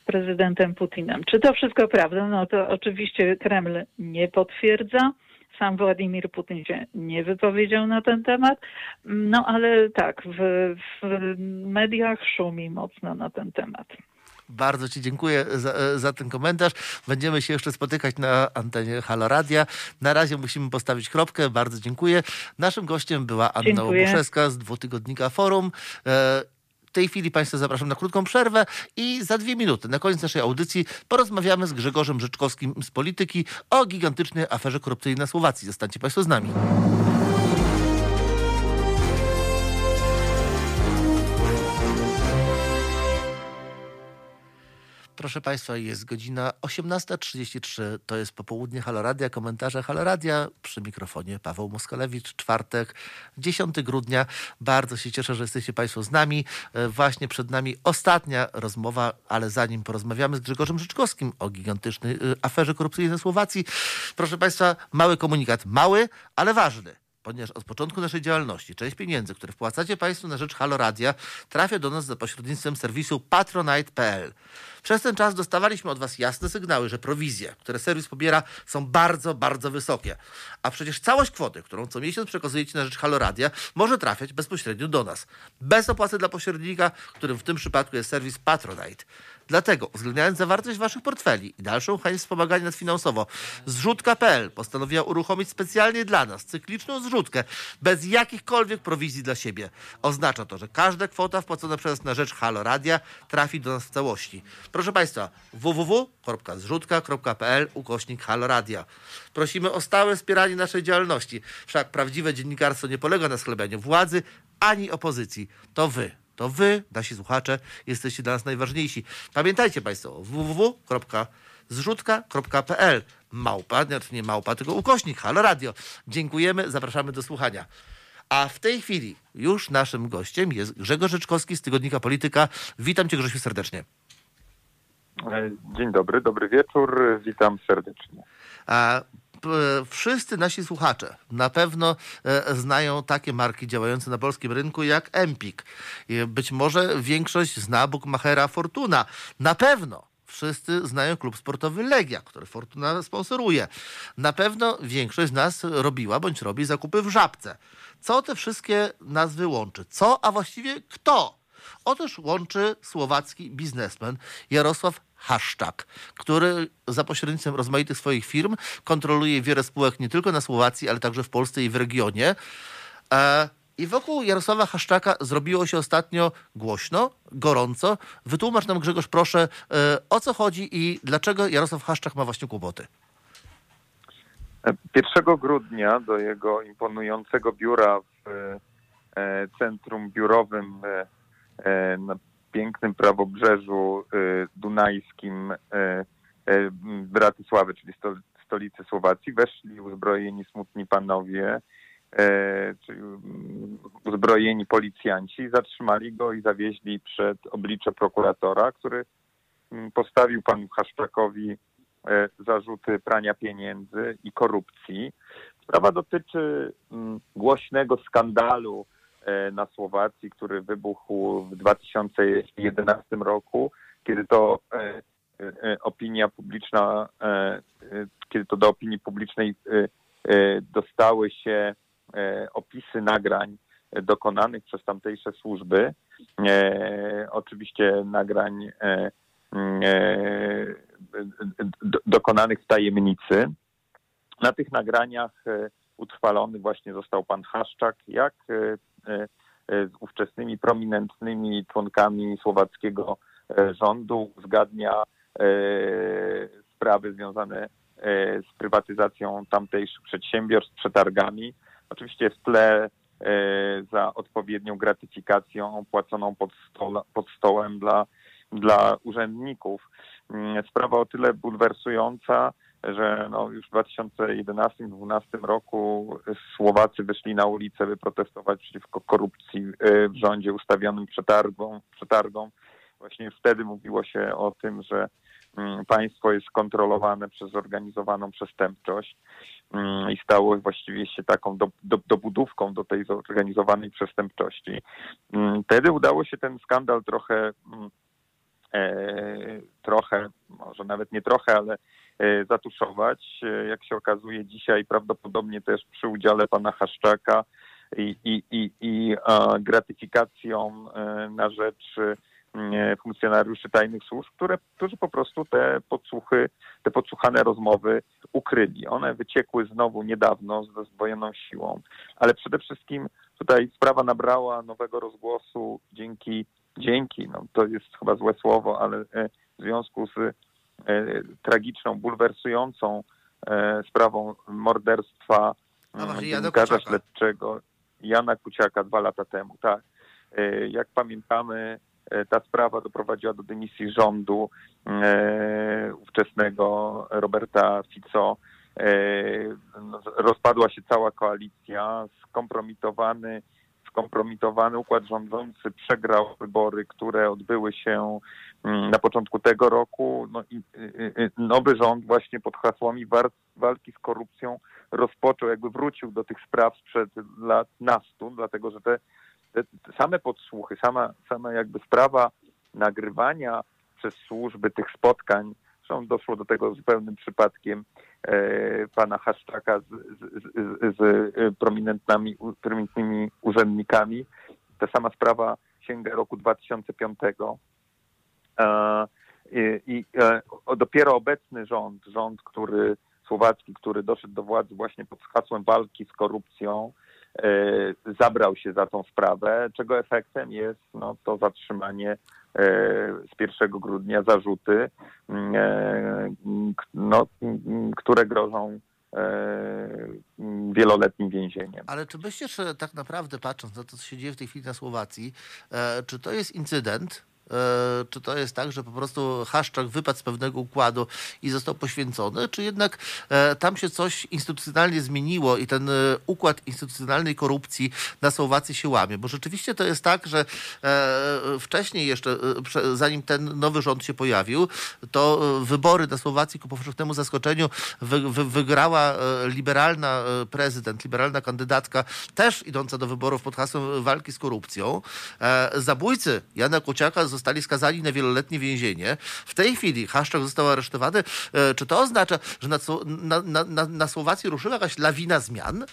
z prezydentem Putinem. Czy to wszystko prawda? No to oczywiście Kreml nie potwierdza. Sam Władimir Putin się nie wypowiedział na ten temat, no ale tak, w, w mediach szumi mocno na ten temat. Bardzo Ci dziękuję za, za, ten komentarz. Będziemy się jeszcze spotykać na antenie Halo Radia. Na razie musimy postawić kropkę. Bardzo dziękuję. Naszym gościem była Anna. Łobuszewska z dwutygodnika Forum. E, w tej chwili Państwa zapraszam na krótką przerwę i za dwie minuty, na koniec naszej audycji, porozmawiamy z Grzegorzem Rzeczkowskim z Polityki o gigantycznej aferze korupcyjnej na Słowacji. Zostańcie Państwo z nami. Proszę Państwa, jest godzina 18.33, to jest popołudnie Haloradia, komentarze Haloradia przy mikrofonie Paweł Moskalewicz, czwartek, 10 grudnia. Bardzo się cieszę, że jesteście Państwo z nami. E, właśnie przed nami ostatnia rozmowa, ale zanim porozmawiamy z Grzegorzem Życzkowskim o gigantycznej e, aferze korupcyjnej na Słowacji, proszę Państwa, mały komunikat, mały, ale ważny ponieważ od początku naszej działalności część pieniędzy, które wpłacacie Państwo na rzecz Haloradia, trafia do nas za pośrednictwem serwisu patronite.pl. Przez ten czas dostawaliśmy od Was jasne sygnały, że prowizje, które serwis pobiera, są bardzo, bardzo wysokie. A przecież całość kwoty, którą co miesiąc przekazujecie na rzecz Haloradia, może trafiać bezpośrednio do nas. Bez opłaty dla pośrednika, którym w tym przypadku jest serwis Patronite. Dlatego, uwzględniając zawartość waszych portfeli i dalszą chęć wspomagania nas finansowo, zrzutka.pl postanowiła uruchomić specjalnie dla nas cykliczną zrzutkę bez jakichkolwiek prowizji dla siebie. Oznacza to, że każda kwota wpłacona przez nas na rzecz Halo Radia trafi do nas w całości. Proszę Państwa, www.zrzutka.pl ukośnik Halo Radia. Prosimy o stałe wspieranie naszej działalności. Wszak prawdziwe dziennikarstwo nie polega na schlebianiu władzy ani opozycji. To wy to wy, nasi słuchacze, jesteście dla nas najważniejsi. Pamiętajcie Państwo, www.zrzutka.pl małpa, nie małpa, tylko ukośnik, halo radio. Dziękujemy, zapraszamy do słuchania. A w tej chwili już naszym gościem jest Grzegorz Rzeczkowski z Tygodnika Polityka. Witam Cię Grzesiu serdecznie. E, dzień dobry, dobry wieczór, witam serdecznie. A wszyscy nasi słuchacze na pewno e, znają takie marki działające na polskim rynku jak Empik. Być może większość zna Bookmachera Fortuna. Na pewno wszyscy znają klub sportowy Legia, który Fortuna sponsoruje. Na pewno większość z nas robiła bądź robi zakupy w Żabce. Co te wszystkie nazwy łączy? Co, a właściwie kto? Otóż łączy słowacki biznesmen Jarosław Haszczak, który za pośrednictwem rozmaitych swoich firm kontroluje wiele spółek nie tylko na Słowacji, ale także w Polsce i w regionie. E, I wokół Jarosława Haszczaka zrobiło się ostatnio głośno, gorąco. Wytłumacz nam, Grzegorz, proszę, e, o co chodzi i dlaczego Jarosław Haszczak ma właśnie kłopoty. 1 grudnia do jego imponującego biura w e, centrum biurowym pięknym prawobrzeżu y, dunajskim y, y, Bratysławy, czyli stolicy Słowacji, weszli uzbrojeni smutni panowie, czyli mm, uzbrojeni policjanci, zatrzymali go i zawieźli przed oblicze prokuratora, który mm, postawił panu Haszczakowi zarzuty prania pieniędzy i korupcji. Sprawa dotyczy mm, głośnego skandalu na Słowacji, który wybuchł w 2011 roku, kiedy to e, e, opinia publiczna, kiedy to do opinii publicznej dostały się opisy nagrań dokonanych przez tamtejsze służby. Oczywiście nagrań dokonanych w tajemnicy. Na tych nagraniach utrwalony właśnie został pan Haszczak, jak E, e, z ówczesnymi prominentnymi członkami słowackiego e, rządu, uzgadnia sprawy związane z prywatyzacją tamtejszych przedsiębiorstw, przetargami. Oczywiście w tle za odpowiednią gratyfikacją płaconą pod, pod stołem dla, dla urzędników. Mm, sprawa o tyle bulwersująca, że no już w 2011-2012 roku Słowacy wyszli na ulicę, by protestować przeciwko korupcji w rządzie ustawionym przetargą. przetargą. Właśnie wtedy mówiło się o tym, że mm, państwo jest kontrolowane przez zorganizowaną przestępczość mm, i stało właściwie się taką do, do, dobudówką do tej zorganizowanej przestępczości. Mm, wtedy udało się ten skandal trochę, trochę, może nawet nie trochę, ale e, zatuszować. E, jak się okazuje dzisiaj prawdopodobnie też przy udziale pana Haszczaka i, i, i, i gratyfikacją na rzecz funkcjonariuszy tajnych służb, które, którzy po prostu te podsłuchy, te podsłuchane rozmowy ukryli. One wyciekły znowu niedawno z zdwojoną siłą, ale przede wszystkim tutaj sprawa nabrała nowego rozgłosu dzięki, dzięki, no to jest chyba złe słowo, ale e, w związku z e, tragiczną, bulwersującą e, sprawą morderstwa A, dziennikarza śledczego Jana Kuciaka dwa lata temu. Tak. Jak pamiętamy, ta sprawa doprowadziła do dymisji rządu ówczesnego Roberta Fico. No, rozpadła się cała koalicja, skompromitowany, skompromitowany układ rządzący przegrał wybory, które odbyły się mm, na początku tego roku. No i nowy rząd właśnie pod hasłami walki z korupcją rozpoczął, jakby wrócił do tych spraw sprzed lat nastu, dlatego że te te, same podsłuchy, sama, sama jakby sprawa nagrywania przez służby tych spotkań, zresztą doszło do tego zupełnym przypadkiem pana Haszczaka z, z, z, z e, prominentnymi, prominentnymi urzędnikami. Ta sama sprawa sięga roku 2005. E, I, e, dopiero obecny rząd, rząd, który słowacki, który doszedł do władzy właśnie pod hasłem walki z korupcją, E, zabrał się za tą sprawę, czego efektem jest no, to zatrzymanie e, z 1 grudnia zarzuty, e, no, które grożą wieloletnim więzieniem. Ale czy myślisz, że tak naprawdę patrząc na to, co się dzieje w tej chwili na Słowacji, czy to jest incydent, E, czy to jest tak, że po prostu Haszczak wypadł z pewnego układu i został poświęcony, czy jednak e, tam się coś instytucjonalnie zmieniło i ten e, układ instytucjonalnej korupcji na Słowacji się łamie? Bo rzeczywiście to jest tak, że wcześniej jeszcze, zanim ten nowy rząd się pojawił, to wybory na Słowacji ku powszechnemu zaskoczeniu wy, wy, wygrała liberalna prezydent, liberalna kandydatka, też idąca do wyborów pod hasłem walki z korupcją. Zabójcy Jana Kuciaka zostali skazani na wieloletnie więzienie. W tej chwili Haszczak został aresztowany. E, czy to oznacza, że na, na, na, na Słowacji ruszyła jakaś lawina zmian?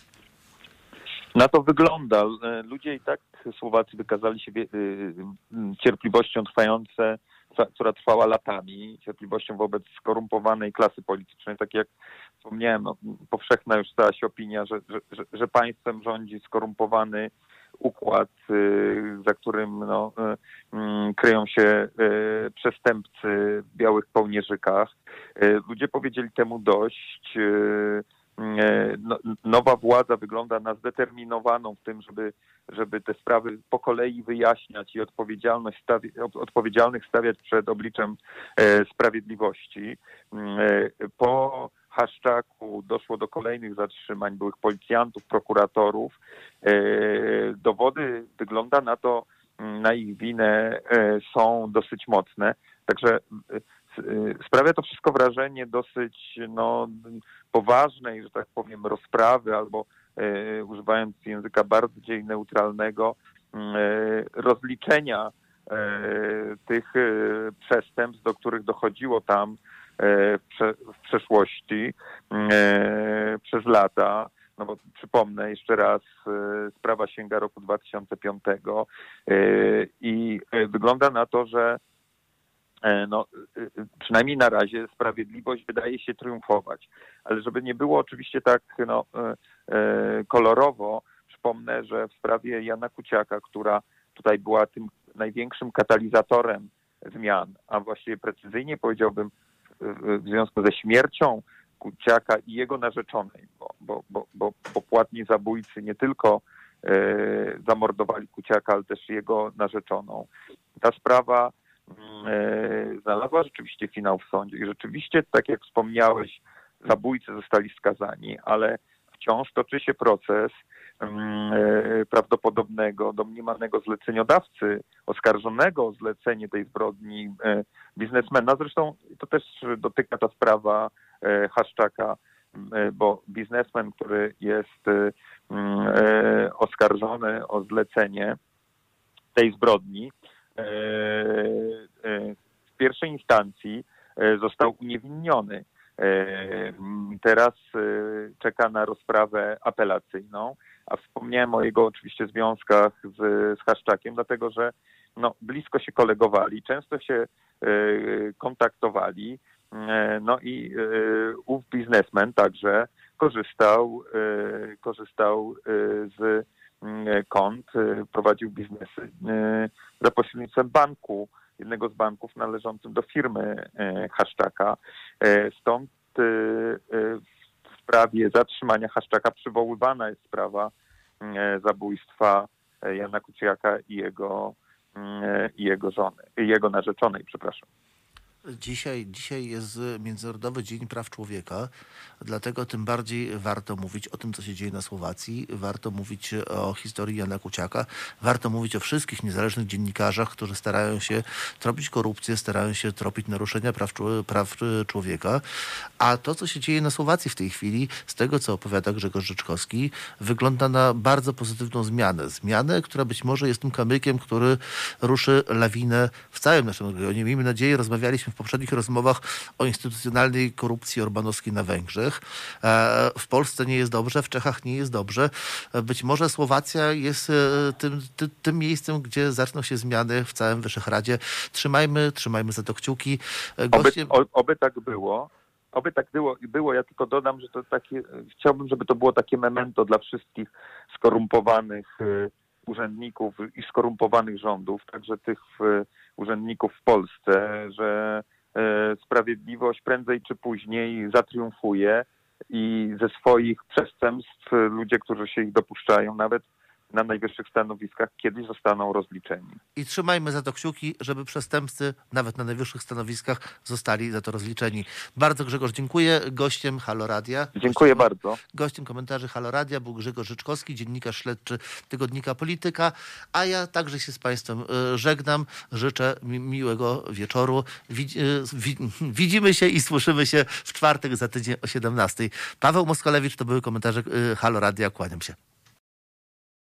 Na to wygląda. E, ludzie i tak Słowacy wykazali się e, cierpliwością trwające, która trwała latami, cierpliwością wobec skorumpowanej klasy politycznej. Tak jak wspomniałem, no, powszechna już stała się opinia, że, że, że państwem rządzi skorumpowany układ, y, za którym no, y, mm, kryją się y, przestępcy w białych kołnierzykach. Ludzie powiedzieli temu dość. No, nowa władza wygląda na zdeterminowaną w tym, żeby, żeby te sprawy po kolei wyjaśniać i odpowiedzialność stawi odpowiedzialnych stawiać przed obliczem sprawiedliwości. Po Haszczaku doszło do kolejnych zatrzymań byłych policjantów, prokuratorów. E, dowody, wygląda na to, mm, na ich winę e, są dosyć mocne. Także e, sprawia to wszystko wrażenie dosyć no, poważnej, że tak powiem, rozprawy albo używając języka bardziej neutralnego, mm, rozliczenia tych przestępstw, do których dochodziło tam w przeszłości e, przez lata. No bo przypomnę jeszcze raz, e, sprawa sięga roku 2005 i wygląda na to, że no, przynajmniej na razie sprawiedliwość wydaje się triumfować. Ale żeby nie było oczywiście tak no, kolorowo, przypomnę, że w sprawie Jana Kuciaka, która tutaj była tym największym katalizatorem zmian, a właściwie precyzyjnie powiedziałbym w związku ze śmiercią Kuciaka i jego narzeczonej, bo, bo, bo, bo, bo płatni zabójcy nie tylko e, zamordowali Kuciaka, ale też jego narzeczoną. Ta sprawa mm, e, znalazła rzeczywiście finał w sądzie i rzeczywiście, tak jak wspomniałeś, zabójcy zostali skazani, ale wciąż toczy się proces prawdopodobnego, domniemanego zleceniodawcy, oskarżonego o zlecenie tej zbrodni e, biznesmena. Zresztą to też dotyka ta sprawa e, Haszczaka, e, bo biznesmen, który jest e, e, oskarżony o zlecenie tej zbrodni, e, e, w pierwszej instancji e, został uniewinniony. Teraz e, czeka na rozprawę apelacyjną, a wspomniałem o jego oczywiście związkach z, z Haszczakiem, dlatego że no, blisko się kolegowali, często się e, kontaktowali, e, no i ów biznesmen także korzystał, korzystał z kont, prowadził biznesy za pośrednictwem banku, jednego z banków należącym do firmy e, Haszczaka. E, Stąd e, w sprawie zatrzymania Haszczaka przywoływana jest sprawa zabójstwa Jana Kuciaka i jego, e, i jego żony, jego narzeczonej, przepraszam. Dzisiaj, dzisiaj jest Międzynarodowy Dzień Praw Człowieka, dlatego tym bardziej warto mówić o tym, co się dzieje na Słowacji, warto mówić o historii Jana Kuciaka, warto mówić o wszystkich niezależnych dziennikarzach, którzy starają się tropić korupcję, starają się tropić naruszenia praw, praw e, człowieka. A to, co się dzieje na Słowacji w tej chwili, z tego, co opowiada Grzegorz Rzeczkowski, wygląda na bardzo pozytywną zmianę. Zmianę, która być może jest tym kamykiem, który ruszy lawinę w całym naszym regionie. Miejmy nadzieję, rozmawialiśmy w poprzednich rozmowach o instytucjonalnej korupcji orbanowskiej na Węgrzech. E, W Polsce nie jest dobrze, w Czechach nie jest dobrze. E, Być może Słowacja jest e, tym, ty, tym miejscem, gdzie zaczną się zmiany w całym Wyszehradzie. Trzymajmy, trzymajmy za to kciuki. Oby, oby tak było. Oby tak było, było. Ja tylko dodam, że to takie, chciałbym, żeby to było takie memento dla wszystkich skorumpowanych y, urzędników i skorumpowanych rządów, także tych y, urzędników w Polsce, że y, sprawiedliwość prędzej czy później zatriumfuje i ze swoich przestępstw ludzie, którzy się ich dopuszczają, nawet na najwyższych stanowiskach, kiedyś zostaną rozliczeni. I trzymajmy za to kciuki, żeby przestępcy nawet na najwyższych stanowiskach zostali za to rozliczeni. Bardzo Grzegorz dziękuję. Gościem Halo Radia. Dziękuję gościem, bardzo. Gościem komentarzy Halo Radia był Grzegorz Życzkowski, dziennikarz śledczy Tygodnika Polityka, a ja także się z Państwem e, żegnam. Życzę mi miłego wieczoru. Widz, e, wi, [laughs] widzimy się i słyszymy się w czwartek za tydzień o 17. Paweł Moskolewicz, to były komentarze e, Halo Radia. Kłaniam się.